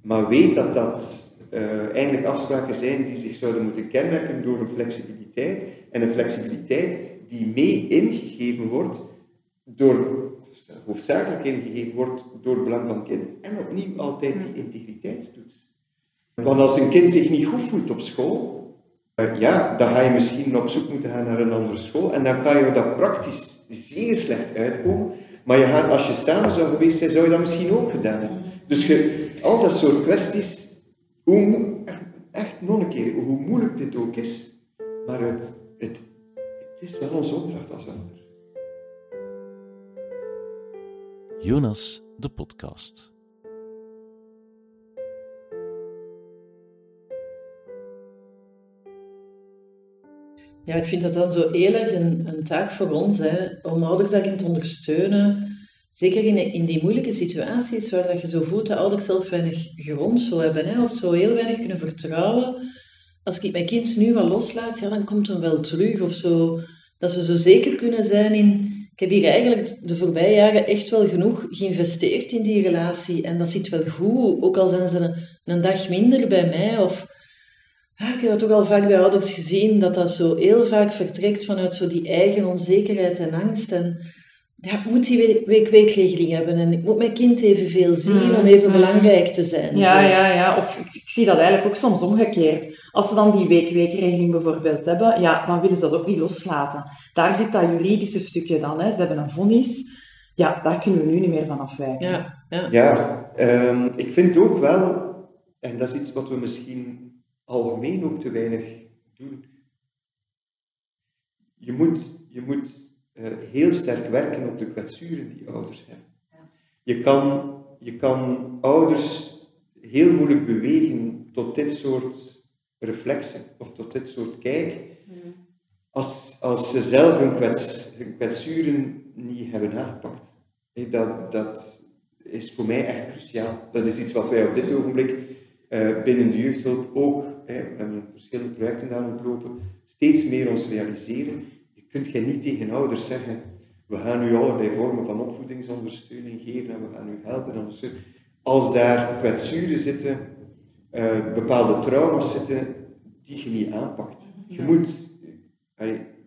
Speaker 5: maar weet dat dat uh, eigenlijk afspraken zijn die zich zouden moeten kenmerken door een flexibiliteit. En een flexibiliteit die mee ingegeven wordt door, hoofdzakelijk ingegeven wordt door het belang van het kind. En opnieuw altijd die integriteitstoets. Want als een kind zich niet goed voelt op school, uh, ja, dan ga je misschien op zoek moeten gaan naar een andere school. En dan kan je dat praktisch zeer slecht uitkomen. Maar je gaat, als je samen zou geweest zijn, zou je dat misschien ook gedaan hebben. Dus je, al dat soort kwesties hoe, echt nog een keer, hoe moeilijk dit ook is, maar het, het, het is wel onze opdracht als ouder.
Speaker 1: Jonas, de podcast.
Speaker 6: Ja, ik vind dat dan zo heel erg een, een taak voor ons, hè, om ouders daarin te ondersteunen Zeker in, in die moeilijke situaties waar dat je zo voelt dat ouders zelf weinig grond zo hebben, hè, of zo heel weinig kunnen vertrouwen. Als ik mijn kind nu wat loslaat, ja, dan komt hem wel terug of zo. Dat ze zo zeker kunnen zijn in... Ik heb hier eigenlijk de voorbije jaren echt wel genoeg geïnvesteerd in die relatie. En dat zit wel goed, ook al zijn ze een, een dag minder bij mij. Of, ah, ik heb dat toch al vaak bij ouders gezien, dat dat zo heel vaak vertrekt vanuit zo die eigen onzekerheid en angst. En ja, ik moet die week-weekregeling hebben en ik moet mijn kind evenveel zien mm, om even mm. belangrijk te zijn.
Speaker 3: Ja, ja, ja. Of ik, ik, zie dat eigenlijk ook soms omgekeerd. Als ze dan die week-weekregeling bijvoorbeeld hebben, ja, dan willen ze dat ook niet loslaten. Daar zit dat juridische stukje dan. Hè. Ze hebben een vonnis. Ja, daar kunnen we nu niet meer van afwijken.
Speaker 6: Ja, ja.
Speaker 5: ja um, ik vind ook wel, en dat is iets wat we misschien algemeen ook te weinig doen. Je moet, je moet uh, heel sterk werken op de kwetsuren die ouders hebben. Je, kan, je kan ouders heel moeilijk bewegen tot dit soort reflexen of tot dit soort kijk, mm. als, als ze zelf hun, kwets, hun kwetsuren niet hebben aangepakt. dat, dat is voor mij echt cruciaal. Dat is iets wat wij op dit ogenblik uh, binnen de jeugdhulp ook, we hebben verschillende projecten daar ontlopen, steeds meer ons realiseren kunt je niet tegen ouders zeggen, we gaan u allerlei vormen van opvoedingsondersteuning geven en we gaan u helpen. Ondersteunen. Als daar kwetsuren zitten, uh, bepaalde trauma's zitten, die je niet aanpakt. Je moet,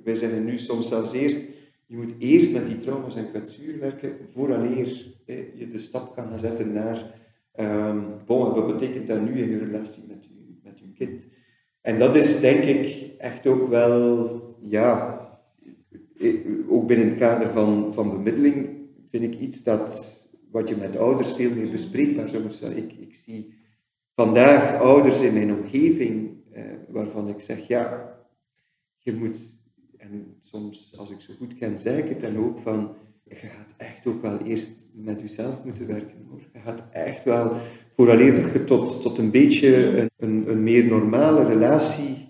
Speaker 5: wij zeggen nu soms zelfs eerst, je moet eerst met die trauma's en kwetsuren werken, vooraleer eh, je de stap kan gaan zetten naar, um, bon, wat betekent dat nu in je relatie met je, met je En dat is denk ik echt ook wel, ja, ook binnen het kader van, van bemiddeling vind ik iets dat wat je met ouders veel meer bespreekbaar zou moeten. Ik, ik zie vandaag ouders in mijn omgeving eh, waarvan ik zeg, ja, je moet, en soms als ik zo goed ken, zeg ik het dan ook van, je gaat echt ook wel eerst met jezelf moeten werken hoor. Je gaat echt wel, vooraleer dat je tot, tot een beetje een, een, een meer normale relatie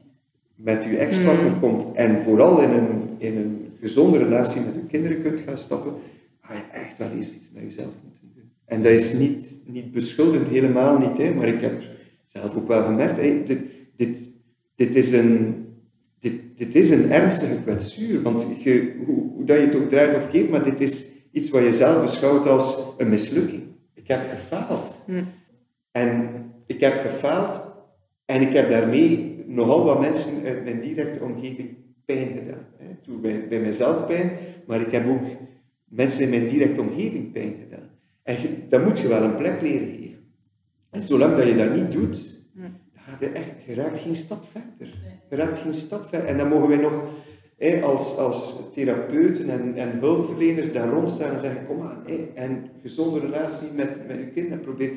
Speaker 5: met je ex-partner mm. komt en vooral in een, in een gezonde relatie met je kinderen kunt gaan stappen, ga je echt wel eerst iets met jezelf moeten doen. En dat is niet, niet beschuldigend, helemaal niet, hè, maar ik heb zelf ook wel gemerkt, hey, dit, dit, dit, is een, dit, dit is een ernstige kwetsuur, want je, hoe, hoe dat je het ook draait of keert, maar dit is iets wat je zelf beschouwt als een mislukking. Ik heb gefaald. Hm. En ik heb gefaald en ik heb daarmee nogal wat mensen uit mijn directe omgeving pijn gedaan. Hè. Toen bij, bij mijzelf pijn, maar ik heb ook mensen in mijn directe omgeving pijn gedaan. En je, dat moet je wel een plek leren geven. En zolang dat je dat niet doet, gaat je, echt, je raakt geen stap verder. Je raakt geen stap verder. En dan mogen wij nog hè, als, als therapeuten en, en hulpverleners daar rondstaan en zeggen, kom aan, hè, en gezonde relatie met, met je kind en probeer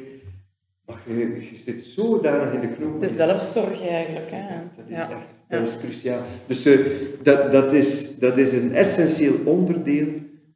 Speaker 5: maar je, je zit zodanig in de knoop.
Speaker 3: De zelfzorg eigenlijk. Hè?
Speaker 5: Dat is echt dat is cruciaal. Dus uh, dat, dat, is, dat is een essentieel onderdeel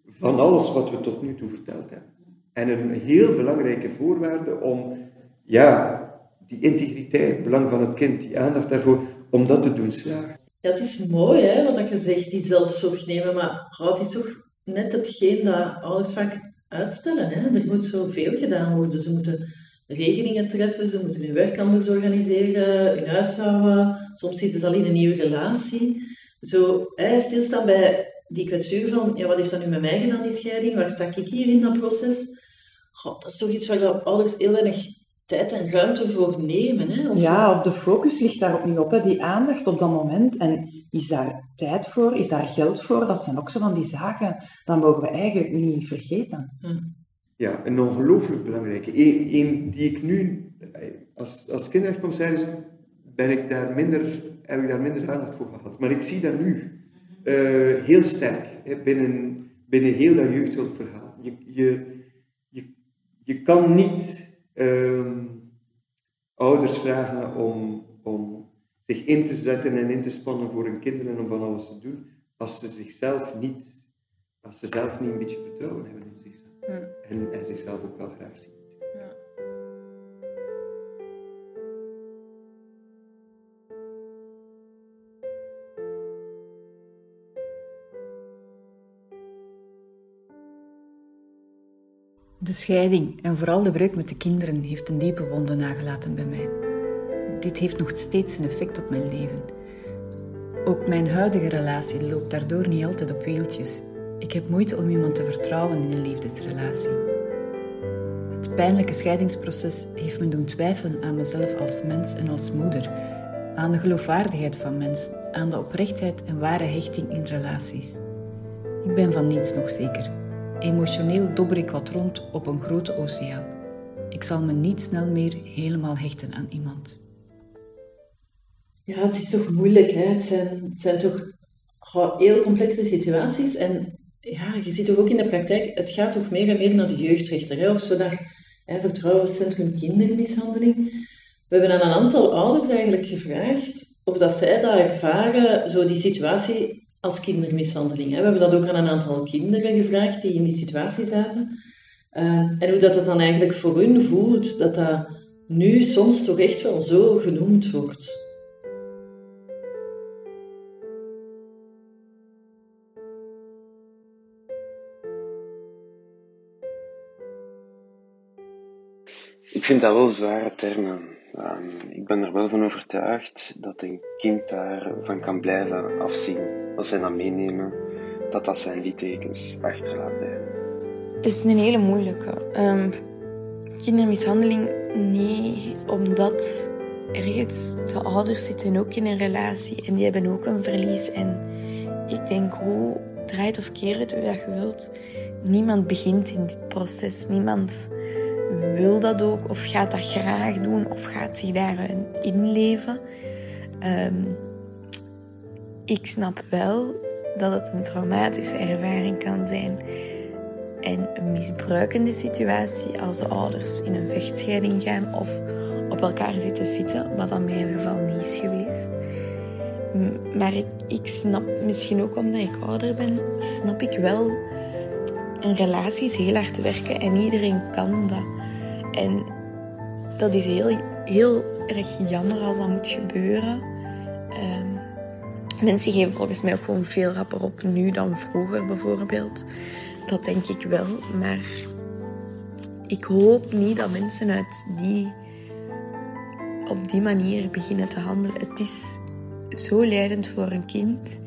Speaker 5: van alles wat we tot nu toe verteld hebben. En een heel belangrijke voorwaarde om ja, die integriteit, het belang van het kind, die aandacht daarvoor, om dat te doen slagen.
Speaker 6: Ja, het is mooi hè, wat je zegt, die zelfzorg nemen, maar houdt is toch net hetgeen dat ouders vaak uitstellen. Hè? Er moet zoveel gedaan worden. Ze moeten regelingen treffen, ze moeten hun werk anders organiseren, hun huishouden. Soms zitten ze al in een nieuwe relatie. Zo hè, stilstaan bij die kwetsuur van, ja, wat heeft dat nu met mij gedaan, die scheiding? Waar sta ik hier in dat proces? God, dat is toch iets waar ouders heel weinig tijd en ruimte voor nemen. Hè?
Speaker 3: Of ja, of de focus ligt daarop niet op, hè? die aandacht op dat moment. En is daar tijd voor, is daar geld voor? Dat zijn ook zo van die zaken, dat mogen we eigenlijk niet vergeten.
Speaker 5: Hm. Ja, een ongelooflijk belangrijke. Eén die ik nu, als, als kinderrechtscommissaris, ben ik daar minder, heb ik daar minder aandacht voor gehad. Maar ik zie dat nu uh, heel sterk hè, binnen, binnen heel dat jeugdhulpverhaal. Je, je, je, je kan niet um, ouders vragen om, om zich in te zetten en in te spannen voor hun kinderen en om van alles te doen, als ze zichzelf niet, als ze zelf niet een beetje vertrouwen hebben in zichzelf. En, en zichzelf ook wel graag zien.
Speaker 12: De scheiding en vooral de breuk met de kinderen heeft een diepe wonde nagelaten bij mij. Dit heeft nog steeds een effect op mijn leven. Ook mijn huidige relatie loopt daardoor niet altijd op wieltjes. Ik heb moeite om iemand te vertrouwen in een liefdesrelatie. Het pijnlijke scheidingsproces heeft me doen twijfelen aan mezelf als mens en als moeder, aan de geloofwaardigheid van mensen, aan de oprechtheid en ware hechting in relaties. Ik ben van niets nog zeker. Emotioneel dobber ik wat rond op een grote oceaan. Ik zal me niet snel meer helemaal hechten aan iemand.
Speaker 6: Ja, het is toch moeilijk. Hè? Het, zijn, het zijn toch heel complexe situaties. En ja, je ziet toch ook in de praktijk, het gaat toch meer en meer naar de jeugdrechter. Hè? Of zo naar hè, Vertrouwenscentrum Kindermishandeling. We hebben aan een aantal ouders eigenlijk gevraagd of dat zij dat ervaren, zo die situatie als kindermishandeling. We hebben dat ook aan een aantal kinderen gevraagd die in die situatie zaten. Uh, en hoe dat, dat dan eigenlijk voor hun voelt, dat dat nu soms toch echt wel zo genoemd wordt.
Speaker 13: Ik vind dat wel zware termen. Um, ik ben er wel van overtuigd dat een kind daarvan kan blijven afzien als zij dat meenemen, dat dat zijn littekens achterlaat bij
Speaker 8: Het is een hele moeilijke. Um, kindermishandeling, nee, omdat ergens de ouders zitten ook in een relatie en die hebben ook een verlies. En ik denk, hoe draait of keert hoe dat je wilt, niemand begint in dit proces. Niemand wil dat ook of gaat dat graag doen of gaat zich daarin inleven. Um, ik snap wel dat het een traumatische ervaring kan zijn. En een misbruikende situatie als de ouders in een vechtscheiding gaan of op elkaar zitten fietsen, wat in mijn geval niet is geweest. Maar ik, snap, misschien ook omdat ik ouder ben, snap ik wel, een relatie heel hard werken en iedereen kan dat. En dat is heel, heel erg jammer als dat moet gebeuren. Um, Mensen geven volgens mij ook gewoon veel rapper op nu dan vroeger bijvoorbeeld. Dat denk ik wel. Maar ik hoop niet dat mensen uit die, op die manier beginnen te handelen. Het is zo leidend voor een kind.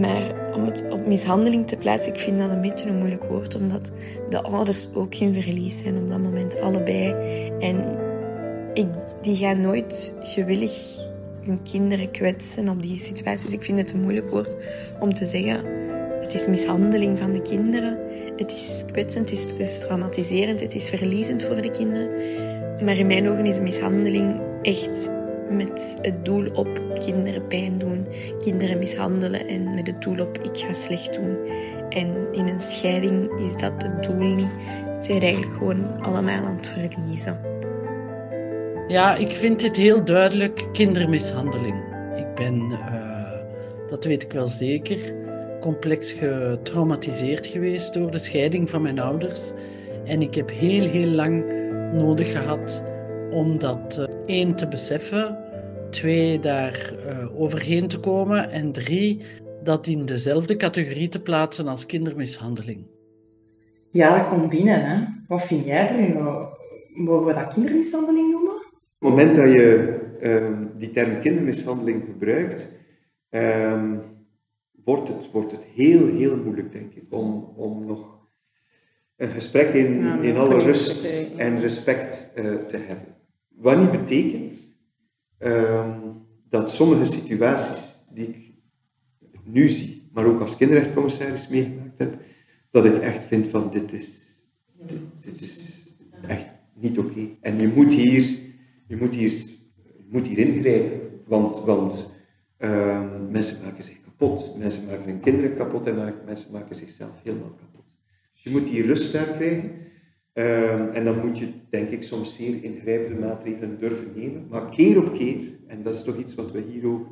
Speaker 8: Maar om het op mishandeling te plaatsen, ik vind dat een beetje een moeilijk woord, omdat de ouders ook in verlies zijn op dat moment, allebei. En ik, die gaan nooit gewillig hun kinderen kwetsen op die situaties. Dus ik vind het een moeilijk woord om te zeggen. Het is mishandeling van de kinderen. Het is kwetsend, het is dus traumatiserend, het is verliezend voor de kinderen. Maar in mijn ogen is mishandeling echt met het doel op kinderen pijn doen, kinderen mishandelen en met het doel op ik ga slecht doen. En in een scheiding is dat het doel niet. Ze zijn eigenlijk gewoon allemaal aan het verliezen.
Speaker 10: Ja, ik vind dit heel duidelijk kindermishandeling. Ik ben, uh, dat weet ik wel zeker, complex getraumatiseerd geweest door de scheiding van mijn ouders. En ik heb heel, heel lang nodig gehad om dat uh, één te beseffen, twee daar uh, overheen te komen en drie dat in dezelfde categorie te plaatsen als kindermishandeling.
Speaker 3: Ja, dat komt binnen. Hè? Wat vind jij, Bruno? Mogen we dat kindermishandeling noemen?
Speaker 5: Op het moment dat je uh, die term kindermishandeling gebruikt, um, wordt, het, wordt het heel, heel moeilijk, denk ik, om, om nog een gesprek in, ja, in alle rust en respect uh, te hebben. Wat niet betekent um, dat sommige situaties die ik nu zie, maar ook als kinderrechtcommissaris meegemaakt heb, dat ik echt vind van dit is, dit, is echt niet oké. En je moet hier, je moet hier, moet hier ingrijpen, want, want uh, mensen maken zich kapot. Mensen maken hun kinderen kapot en mensen maken zichzelf helemaal kapot. Dus je moet die rust daar krijgen. Uh, en dan moet je, denk ik, soms zeer ingrijpende maatregelen durven nemen. Maar keer op keer, en dat is toch iets wat we hier ook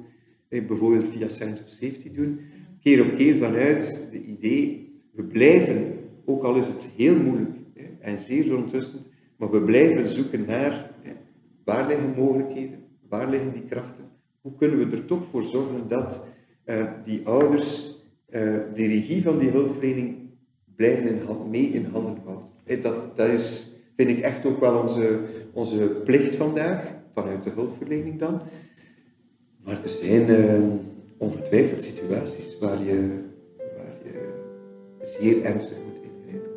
Speaker 5: bijvoorbeeld via Science of Safety doen, keer op keer vanuit de idee, we blijven, ook al is het heel moeilijk en zeer verontrustend, maar we blijven zoeken naar waar liggen mogelijkheden, waar liggen die krachten, hoe kunnen we er toch voor zorgen dat uh, die ouders uh, de regie van die hulpverlening blijven in mee in handen houden. Dat, dat is, vind ik echt ook wel onze, onze plicht vandaag, vanuit de hulpverlening dan. Maar er zijn uh, ongetwijfeld situaties waar je, waar je zeer ernstig moet ingrijpen.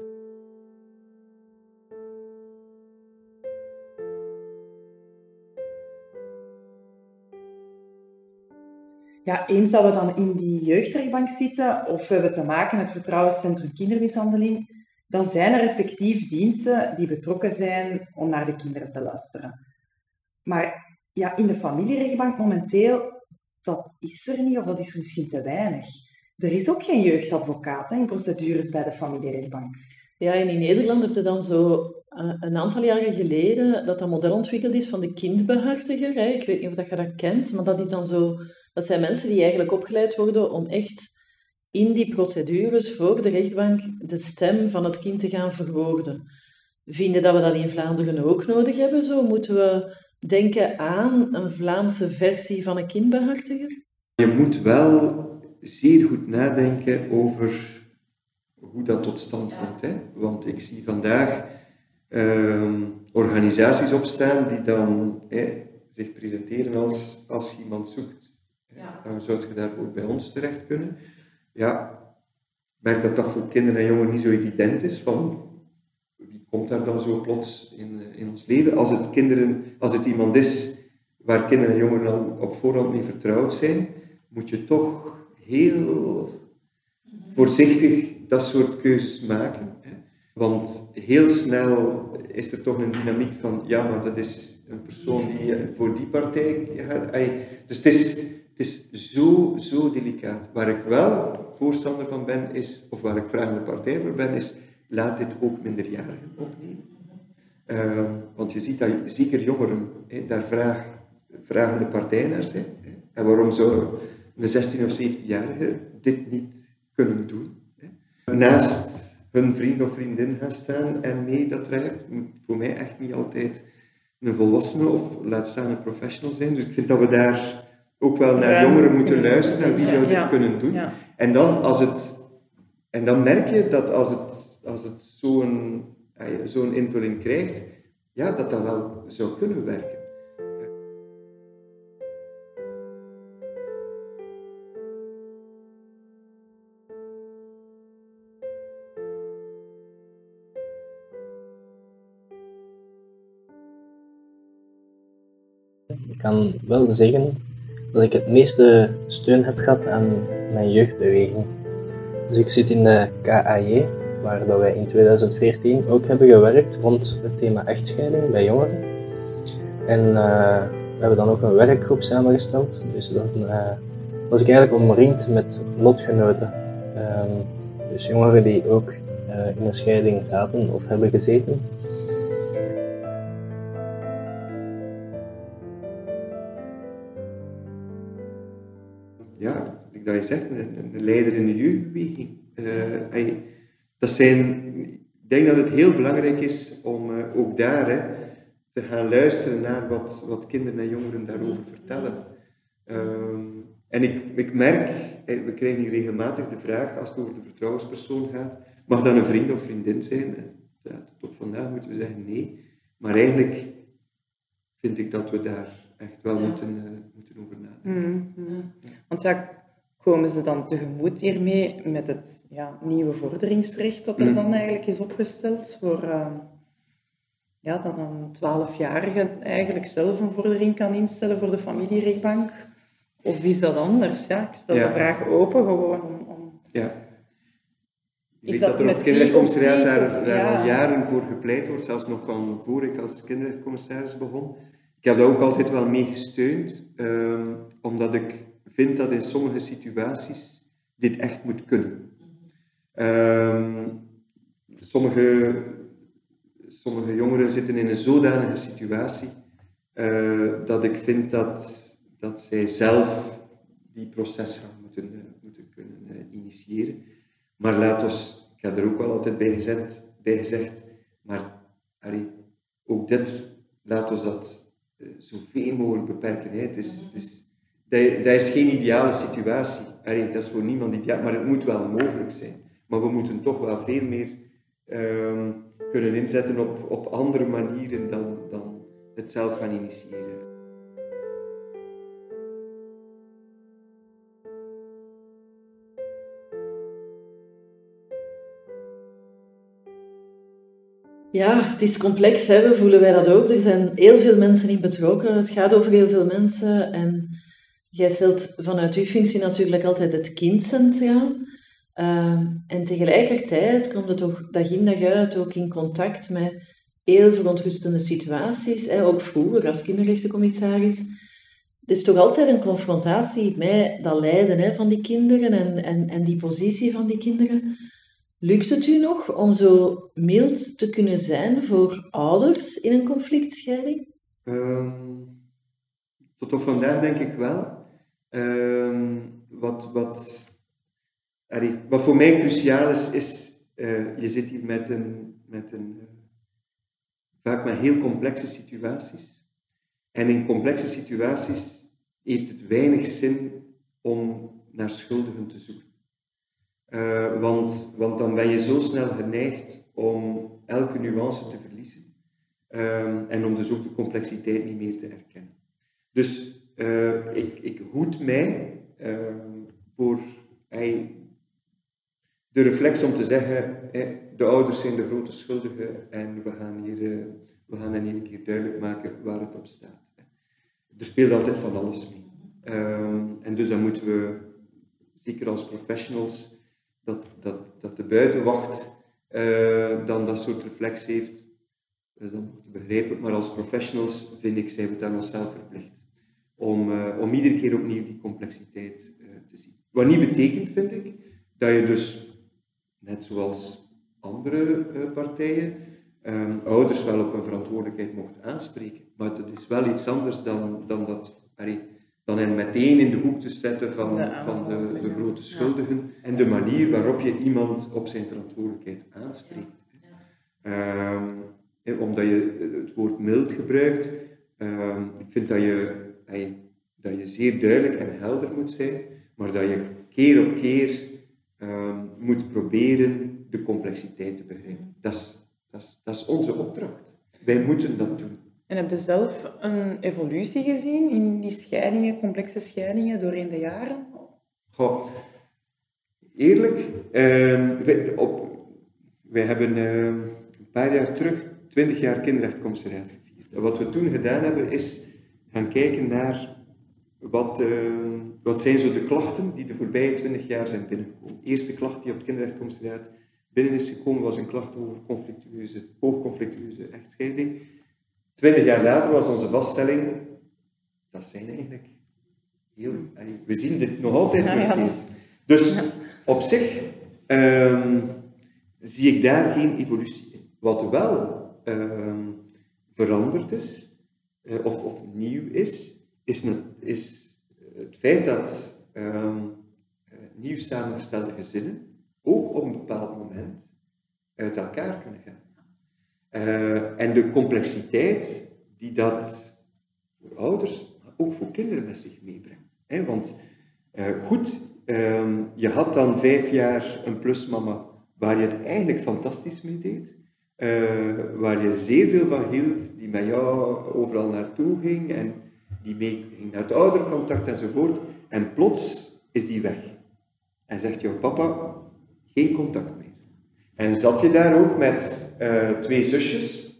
Speaker 3: Ja, eens dat we dan in die jeugdrechtbank zitten of we hebben te maken met het Vertrouwenscentrum Kindermishandeling, dan zijn er effectief diensten die betrokken zijn om naar de kinderen te luisteren. Maar ja, in de familierechtbank momenteel, dat is er niet of dat is er misschien te weinig. Er is ook geen jeugdadvocaat hè, in procedures bij de familierechtbank.
Speaker 6: Ja, en in Nederland heb je dan zo uh, een aantal jaren geleden dat dat model ontwikkeld is van de kindbehartiger. Hè. Ik weet niet of je dat kent, maar dat is dan zo... Dat zijn mensen die eigenlijk opgeleid worden om echt in die procedures voor de rechtbank de stem van het kind te gaan verwoorden. Vinden dat we dat in Vlaanderen ook nodig hebben? Zo moeten we denken aan een Vlaamse versie van een kindbehartiger?
Speaker 5: Je moet wel zeer goed nadenken over hoe dat tot stand komt. Hè? Want ik zie vandaag uh, organisaties opstaan die dan hè, zich presenteren als als je iemand zoekt. Ja. Dan zou je daarvoor bij ons terecht kunnen. Ja, merk dat dat voor kinderen en jongeren niet zo evident is. Van, komt daar dan zo plots in, in ons leven? Als het, kinderen, als het iemand is waar kinderen en jongeren al op voorhand mee vertrouwd zijn, moet je toch heel voorzichtig dat soort keuzes maken. Hè? Want heel snel is er toch een dynamiek van, ja, maar dat is een persoon die voor die partij. Dus het is, het is zo, zo delicaat. Waar ik wel voorstander van ben, is, of waar ik vragende partij voor ben, is laat dit ook minderjarigen opnemen. Uh, want je ziet dat zeker jongeren hè, daar vraag, vragende partij naar zijn. Hè. En waarom zou een 16 of 17-jarige dit niet kunnen doen? Hè? Naast hun vriend of vriendin gaan staan en mee dat traject moet voor mij echt niet altijd een volwassene of laat staan een professional zijn. Dus ik vind dat we daar ook wel naar jongeren moeten luisteren, naar wie zou dit kunnen doen. En dan als het en dan merk je dat als het als het zo'n zo'n invulling krijgt, ja, dat dat wel zou kunnen werken.
Speaker 9: Ik kan wel zeggen dat ik het meeste steun heb gehad aan mijn jeugdbeweging. Dus ik zit in de KAJ, waar dat wij in 2014 ook hebben gewerkt rond het thema echtscheiding bij jongeren. En uh, we hebben dan ook een werkgroep samengesteld. Dus uh, was ik eigenlijk omringd met lotgenoten. Um, dus jongeren die ook uh, in een scheiding zaten of hebben gezeten.
Speaker 5: Dat je zegt, een, een leider in de jeugdbeweging. Uh, dat zijn, ik denk dat het heel belangrijk is om uh, ook daar hè, te gaan luisteren naar wat, wat kinderen en jongeren daarover vertellen. Um, en ik, ik merk, we krijgen hier regelmatig de vraag, als het over de vertrouwenspersoon gaat, mag dat een vriend of vriendin zijn? Ja, tot vandaag moeten we zeggen nee. Maar eigenlijk vind ik dat we daar echt wel moeten, uh, moeten over nadenken.
Speaker 3: Mm Want ja, komen ze dan tegemoet hiermee met het ja, nieuwe vorderingsrecht dat er mm. dan eigenlijk is opgesteld voor... Uh, ja, dat een twaalfjarige eigenlijk zelf een vordering kan instellen voor de familierechtbank. Of is dat anders? Ja, ik stel de vraag open gewoon om... om...
Speaker 5: Ja. Ik weet dat, er op kinderrechtscommissaris daar, daar al jaren voor gepleit wordt, zelfs nog van voor ik als kinderrechtscommissaris begon. Ik heb daar ook altijd wel mee gesteund, um, omdat ik vind dat in sommige situaties dit echt moet kunnen. Um, sommige, sommige jongeren zitten in een zodanige situatie uh, dat ik vind dat dat zij zelf die proces moeten, uh, moeten kunnen uh, initiëren. Maar laat ons, ik heb er ook wel altijd bij, bij gezegd, maar Harry, ook dit, laat ons dat zoveel mogelijk beperken. Hè. Het is, het is, dat, is geen ideale situatie. Dat is voor niemand ideaal, maar het moet wel mogelijk zijn. Maar we moeten toch wel veel meer um, kunnen inzetten op, op andere manieren dan, dan het zelf gaan initiëren.
Speaker 6: Ja, het is complex, we voelen wij dat ook. Er zijn heel veel mensen in betrokken. Het gaat over heel veel mensen. En jij stelt vanuit uw functie natuurlijk altijd het kind centraal. Uh, en tegelijkertijd komt het toch dag in dag uit ook in contact met heel verontrustende situaties. Hè? Ook vroeger als kinderrechtencommissaris. Het is toch altijd een confrontatie met dat lijden hè, van die kinderen en, en, en die positie van die kinderen. Lukt het u nog om zo mild te kunnen zijn voor ouders in een conflictscheiding?
Speaker 5: Um, tot op vandaag denk ik wel. Um, wat, wat, allee, wat voor mij cruciaal is, is uh, je zit hier met een, met een uh, vaak met heel complexe situaties. En in complexe situaties heeft het weinig zin om naar schuldigen te zoeken. Uh, want, want dan ben je zo snel geneigd om elke nuance te verliezen. Um, en om dus ook de complexiteit niet meer te erkennen. Dus uh, ik, ik hoed mij uh, voor hey, de reflex om te zeggen, de ouders zijn de grote schuldigen en we gaan, hier, uh, we gaan hier een keer duidelijk maken waar het op staat. Er speelt altijd van alles mee. Um, en dus dan moeten we, zeker als professionals, dat, dat, dat de buitenwacht uh, dan dat soort reflex heeft, is dan te begrijpen. Maar als professionals, vind ik, zijn we daar onszelf verplicht. Om, uh, om iedere keer opnieuw die complexiteit uh, te zien. Wat niet betekent, vind ik, dat je dus, net zoals andere partijen, um, ouders wel op hun verantwoordelijkheid mocht aanspreken. Maar dat is wel iets anders dan, dan dat... Allee, dan hen meteen in de hoek te zetten van de, van de, de grote schuldigen en de manier waarop je iemand op zijn verantwoordelijkheid aanspreekt. Um, omdat je het woord mild gebruikt, um, ik vind dat je, dat je zeer duidelijk en helder moet zijn, maar dat je keer op keer um, moet proberen de complexiteit te begrijpen. Dat is, dat, is, dat is onze opdracht. Wij moeten dat doen.
Speaker 3: En heb je zelf een evolutie gezien in die scheidingen, complexe scheidingen doorheen de jaren?
Speaker 5: Goh, eerlijk, uh, wij, op, wij hebben uh, een paar jaar terug 20 jaar kinderrechtcommissariat gevierd. En wat we toen gedaan hebben is gaan kijken naar wat, uh, wat zijn zo de klachten die de voorbije 20 jaar zijn binnengekomen. De eerste klacht die op het kinderrechtcommissariat binnen is gekomen was een klacht over conflictueuze, hoogconflictueuze echtscheiding. Twintig jaar later was onze vaststelling, dat zijn eigenlijk heel... We zien dit nog altijd ja, Dus op zich um, zie ik daar geen evolutie in. Wat wel um, veranderd is, uh, of, of nieuw is, is, is, het feit dat um, nieuw samengestelde gezinnen ook op een bepaald moment uit elkaar kunnen gaan. En de complexiteit die dat voor ouders, maar ook voor kinderen met zich meebrengt. Want goed, um, je had dan vijf jaar een plusmama waar je het eigenlijk fantastisch mee deed. Uh, waar je zeer veel van hield, die met jou overal naartoe ging en die mee ging naar het oudercontact enzovoort. En plots is die weg. En zegt jouw papa, geen contact meer. En zat je daar ook met uh, twee zusjes,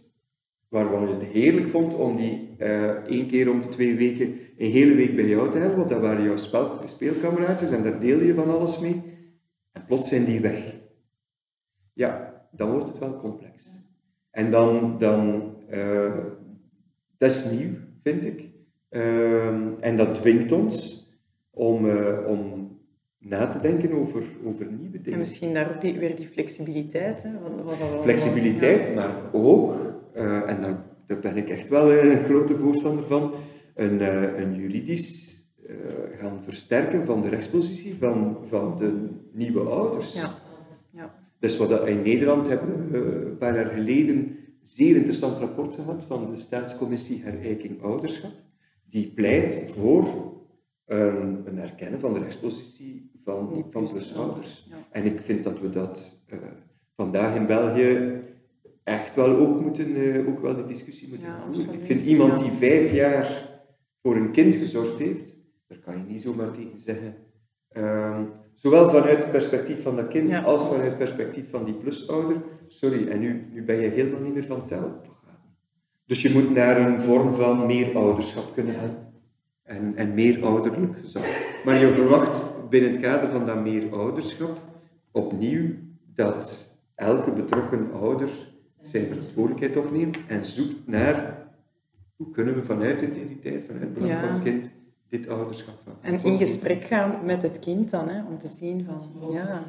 Speaker 5: waarvan je het heerlijk vond om die uh, één keer om de twee weken een hele week bij jou te hebben, want dat waren jouw spel, speelkameraadjes en daar deelde je van alles mee. En plots zijn die weg. Ja, dan wordt het wel complex. En dan, dan uh, dat is nieuw, vind ik. Uh, en dat dwingt ons om, uh, om na te denken over, over nieuwe dingen.
Speaker 3: En misschien daar ook die, weer die flexibiliteit. Hè? Wat, wat, wat,
Speaker 5: flexibiliteit, maar ook, uh, en daar, daar, ben ik echt wel een grote voorstander van, een, een juridisch gaan versterken van de rechtspositie van, van de nieuwe ouders.
Speaker 3: Ja. Ja.
Speaker 5: Dus wat we in Nederland hebben we een paar jaar geleden een zeer interessant rapport gehad van de Staatscommissie Herijking Ouderschap, die pleit voor een, een erkennen van de rechtspositie van, van plusouders.
Speaker 3: Ja.
Speaker 5: En ik vind dat we dat uh, vandaag in België echt wel ook moeten, uh, ook wel die discussie moeten
Speaker 3: Ja,
Speaker 5: voeren.
Speaker 3: absoluut.
Speaker 5: Ik vind iemand die vijf jaar voor een kind gezorgd heeft, daar kan je niet zomaar tegen zeggen. Ehm, zowel vanuit het perspectief van dat kind
Speaker 3: Ja.
Speaker 5: als vanuit het perspectief van die plusouder. Sorry, en nu, nu ben je helemaal niet meer van tel. Dus je moet naar een vorm van meer ouderschap kunnen gaan. En, en meer ouderlijk gezag. Maar je verwacht binnen het kader van dat meer ouderschap opnieuw dat elke betrokken ouder zijn verantwoordelijkheid opneemt en zoekt naar hoe kunnen we vanuit integriteit, vanuit het belang
Speaker 3: Ja.
Speaker 5: van het kind, dit ouderschap gaan
Speaker 3: En in gesprek gaan met het kind dan, hè, om te zien van, ja...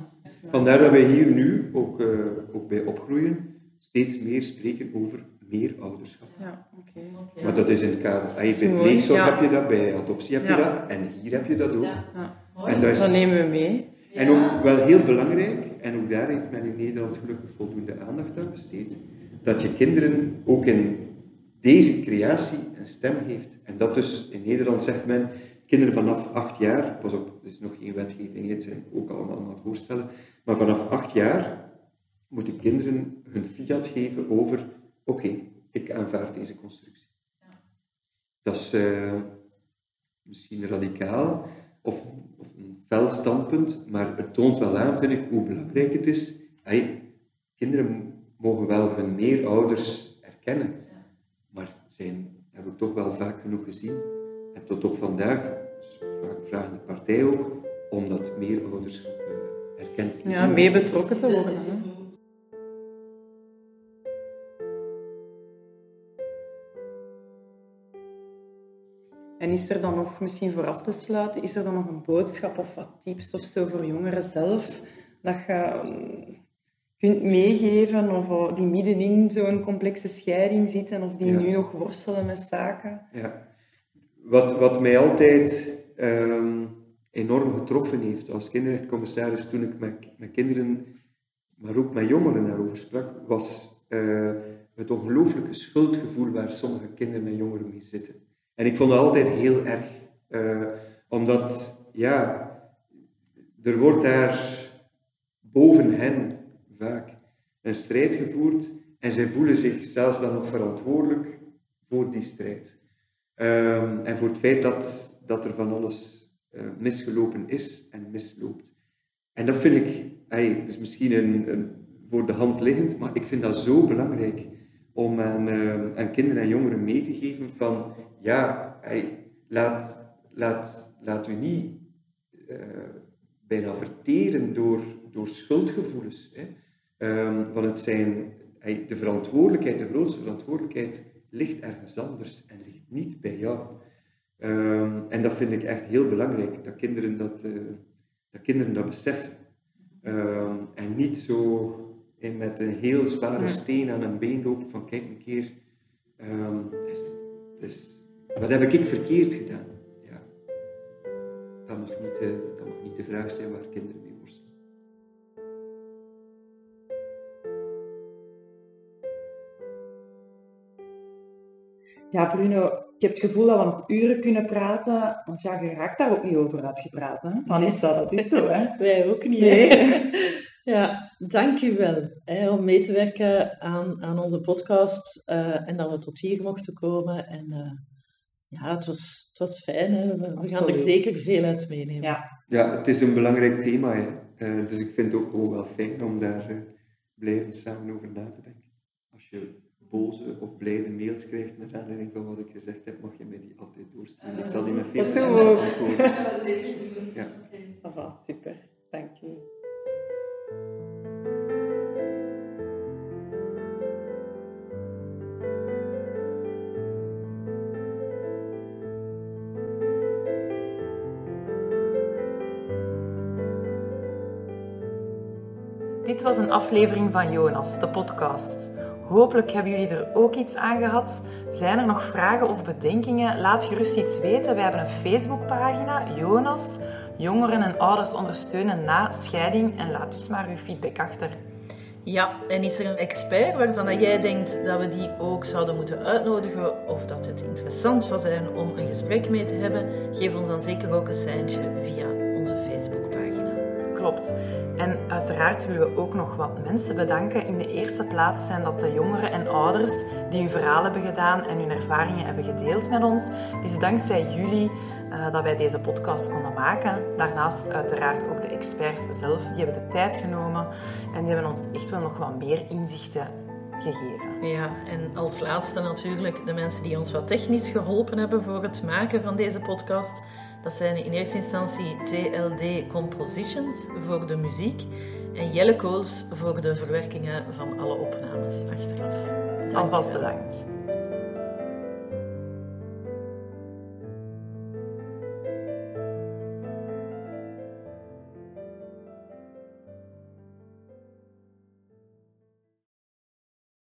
Speaker 5: Vandaar dat wij hier nu, ook, eh, ook bij opgroeien, steeds meer spreken over meer ouderschap.
Speaker 3: Ja, oké.
Speaker 5: Maar dat is in het kader. Ah, bij
Speaker 3: mooi,
Speaker 5: pleegzorg
Speaker 3: ja.
Speaker 5: heb je dat, bij adoptie heb
Speaker 3: Ja.
Speaker 5: je dat, en hier heb je dat ook.
Speaker 3: Ja.
Speaker 5: En dat, is,
Speaker 3: Dat nemen we mee.
Speaker 5: En ook wel heel belangrijk, en ook daar heeft men in Nederland gelukkig voldoende aandacht aan besteed, dat je kinderen ook in deze creatie een stem geeft. En dat dus in Nederland zegt men, kinderen vanaf acht jaar, pas op, er is nog geen wetgeving, het zijn ook allemaal maar voorstellen, maar vanaf acht jaar moeten kinderen hun fiat geven over, oké, ik aanvaard deze constructie. Dat is eh, misschien radicaal of, of een fel standpunt, maar het toont wel aan, vind ik, hoe belangrijk het is. Hey, kinderen mogen wel hun meerouders erkennen, zijn, hebben we toch wel vaak genoeg gezien. En tot op vandaag, dus vaak vragen de partij ook, om dat meerouderschap eh, erkend te
Speaker 3: Ja, mee betrokken te worden. hè. En is er dan nog, misschien voor af te sluiten, is er dan nog een boodschap of wat tips of zo voor jongeren zelf, dat je mm, kunt meegeven of eh, die middenin zo'n complexe scheiding zitten of die
Speaker 5: Ja.
Speaker 3: nu nog worstelen met zaken?
Speaker 5: Ja. Wat, wat mij altijd ehm, enorm getroffen heeft als kinderrechtcommissaris toen ik met, met kinderen, maar ook met jongeren daarover sprak, was eh, het ongelooflijke schuldgevoel waar sommige kinderen en jongeren mee zitten. En ik vond dat altijd heel erg, eh, omdat, ja, er wordt daar boven hen vaak een strijd gevoerd en zij voelen zich zelfs dan nog verantwoordelijk voor die strijd. Ehm, en voor het feit dat, dat er van alles eh, misgelopen is en misloopt. En dat vind ik, ey, dat is misschien een, voor de hand liggend, maar ik vind dat zo belangrijk om aan, eh, aan kinderen en jongeren mee te geven van, ja, ey, laat, laat, laat u niet eh, bijna verteren door, door schuldgevoelens. Ehm, want het zijn, de verantwoordelijkheid, de grootste verantwoordelijkheid ligt ergens anders en ligt niet bij jou. Ehm, en dat vind ik echt heel belangrijk, dat kinderen dat, eh, dat, kinderen dat beseffen. Ehm, en niet zo eh, met een heel zware steen aan een been lopen van kijk een keer, dus, dus, wat heb ik verkeerd gedaan? Ja. dat, mag niet de, dat mag niet de vraag zijn waar kinderen
Speaker 14: Ja, Bruno, ik heb het gevoel dat we nog uren kunnen praten, want ja, je raakt daar ook niet over uitgepraat. Hè? Vanessa, dat is zo, hè?
Speaker 15: Wij ook niet.
Speaker 14: Nee.
Speaker 15: ja, dank u wel hè, om mee te werken aan, aan onze podcast eh, en dat we tot hier mochten komen. En eh, ja, het was, het was fijn. Hè? We, we gaan er zeker veel uit meenemen.
Speaker 14: Ja.
Speaker 5: Ja, het is een belangrijk thema, hè. Eh, dus ik vind het ook gewoon wel fijn om daar blijvend samen over na te denken. Als je boze of blijde mails krijgt naar aanleiding van wat ik gezegd heb, mag je mij die altijd doorsturen. Ik zal die met veel
Speaker 14: Dat
Speaker 5: plezier
Speaker 14: doen we ook.
Speaker 5: beantwoorden. Ja.
Speaker 14: Dat was super. Dank u.
Speaker 3: Dit was een aflevering van Jonas, de podcast. Hopelijk hebben jullie er ook iets aan gehad. Zijn er nog vragen of bedenkingen? Laat gerust iets weten. Wij hebben een Facebookpagina, Jonas. Jongeren en ouders ondersteunen na scheiding. En laat dus maar uw feedback achter.
Speaker 6: Ja, en is er een expert waarvan jij denkt dat we die ook zouden moeten uitnodigen of dat het interessant zou zijn om een gesprek mee te hebben? Geef ons dan zeker ook een seintje via.
Speaker 3: Klopt. En uiteraard willen we ook nog wat mensen bedanken. In de eerste plaats zijn dat de jongeren en ouders die hun verhaal hebben gedaan en hun ervaringen hebben gedeeld met ons. Het is dankzij jullie eh, dat wij deze podcast konden maken. Daarnaast uiteraard ook de experts zelf. Die hebben de tijd genomen en die hebben ons echt wel nog wat meer inzichten gegeven.
Speaker 6: Ja, en als laatste natuurlijk de mensen die ons wat technisch geholpen hebben voor het maken van deze podcast. Dat zijn in eerste instantie TLD Compositions voor de muziek en Jelle Kools voor de verwerkingen van alle opnames achteraf.
Speaker 3: Alvast bedankt.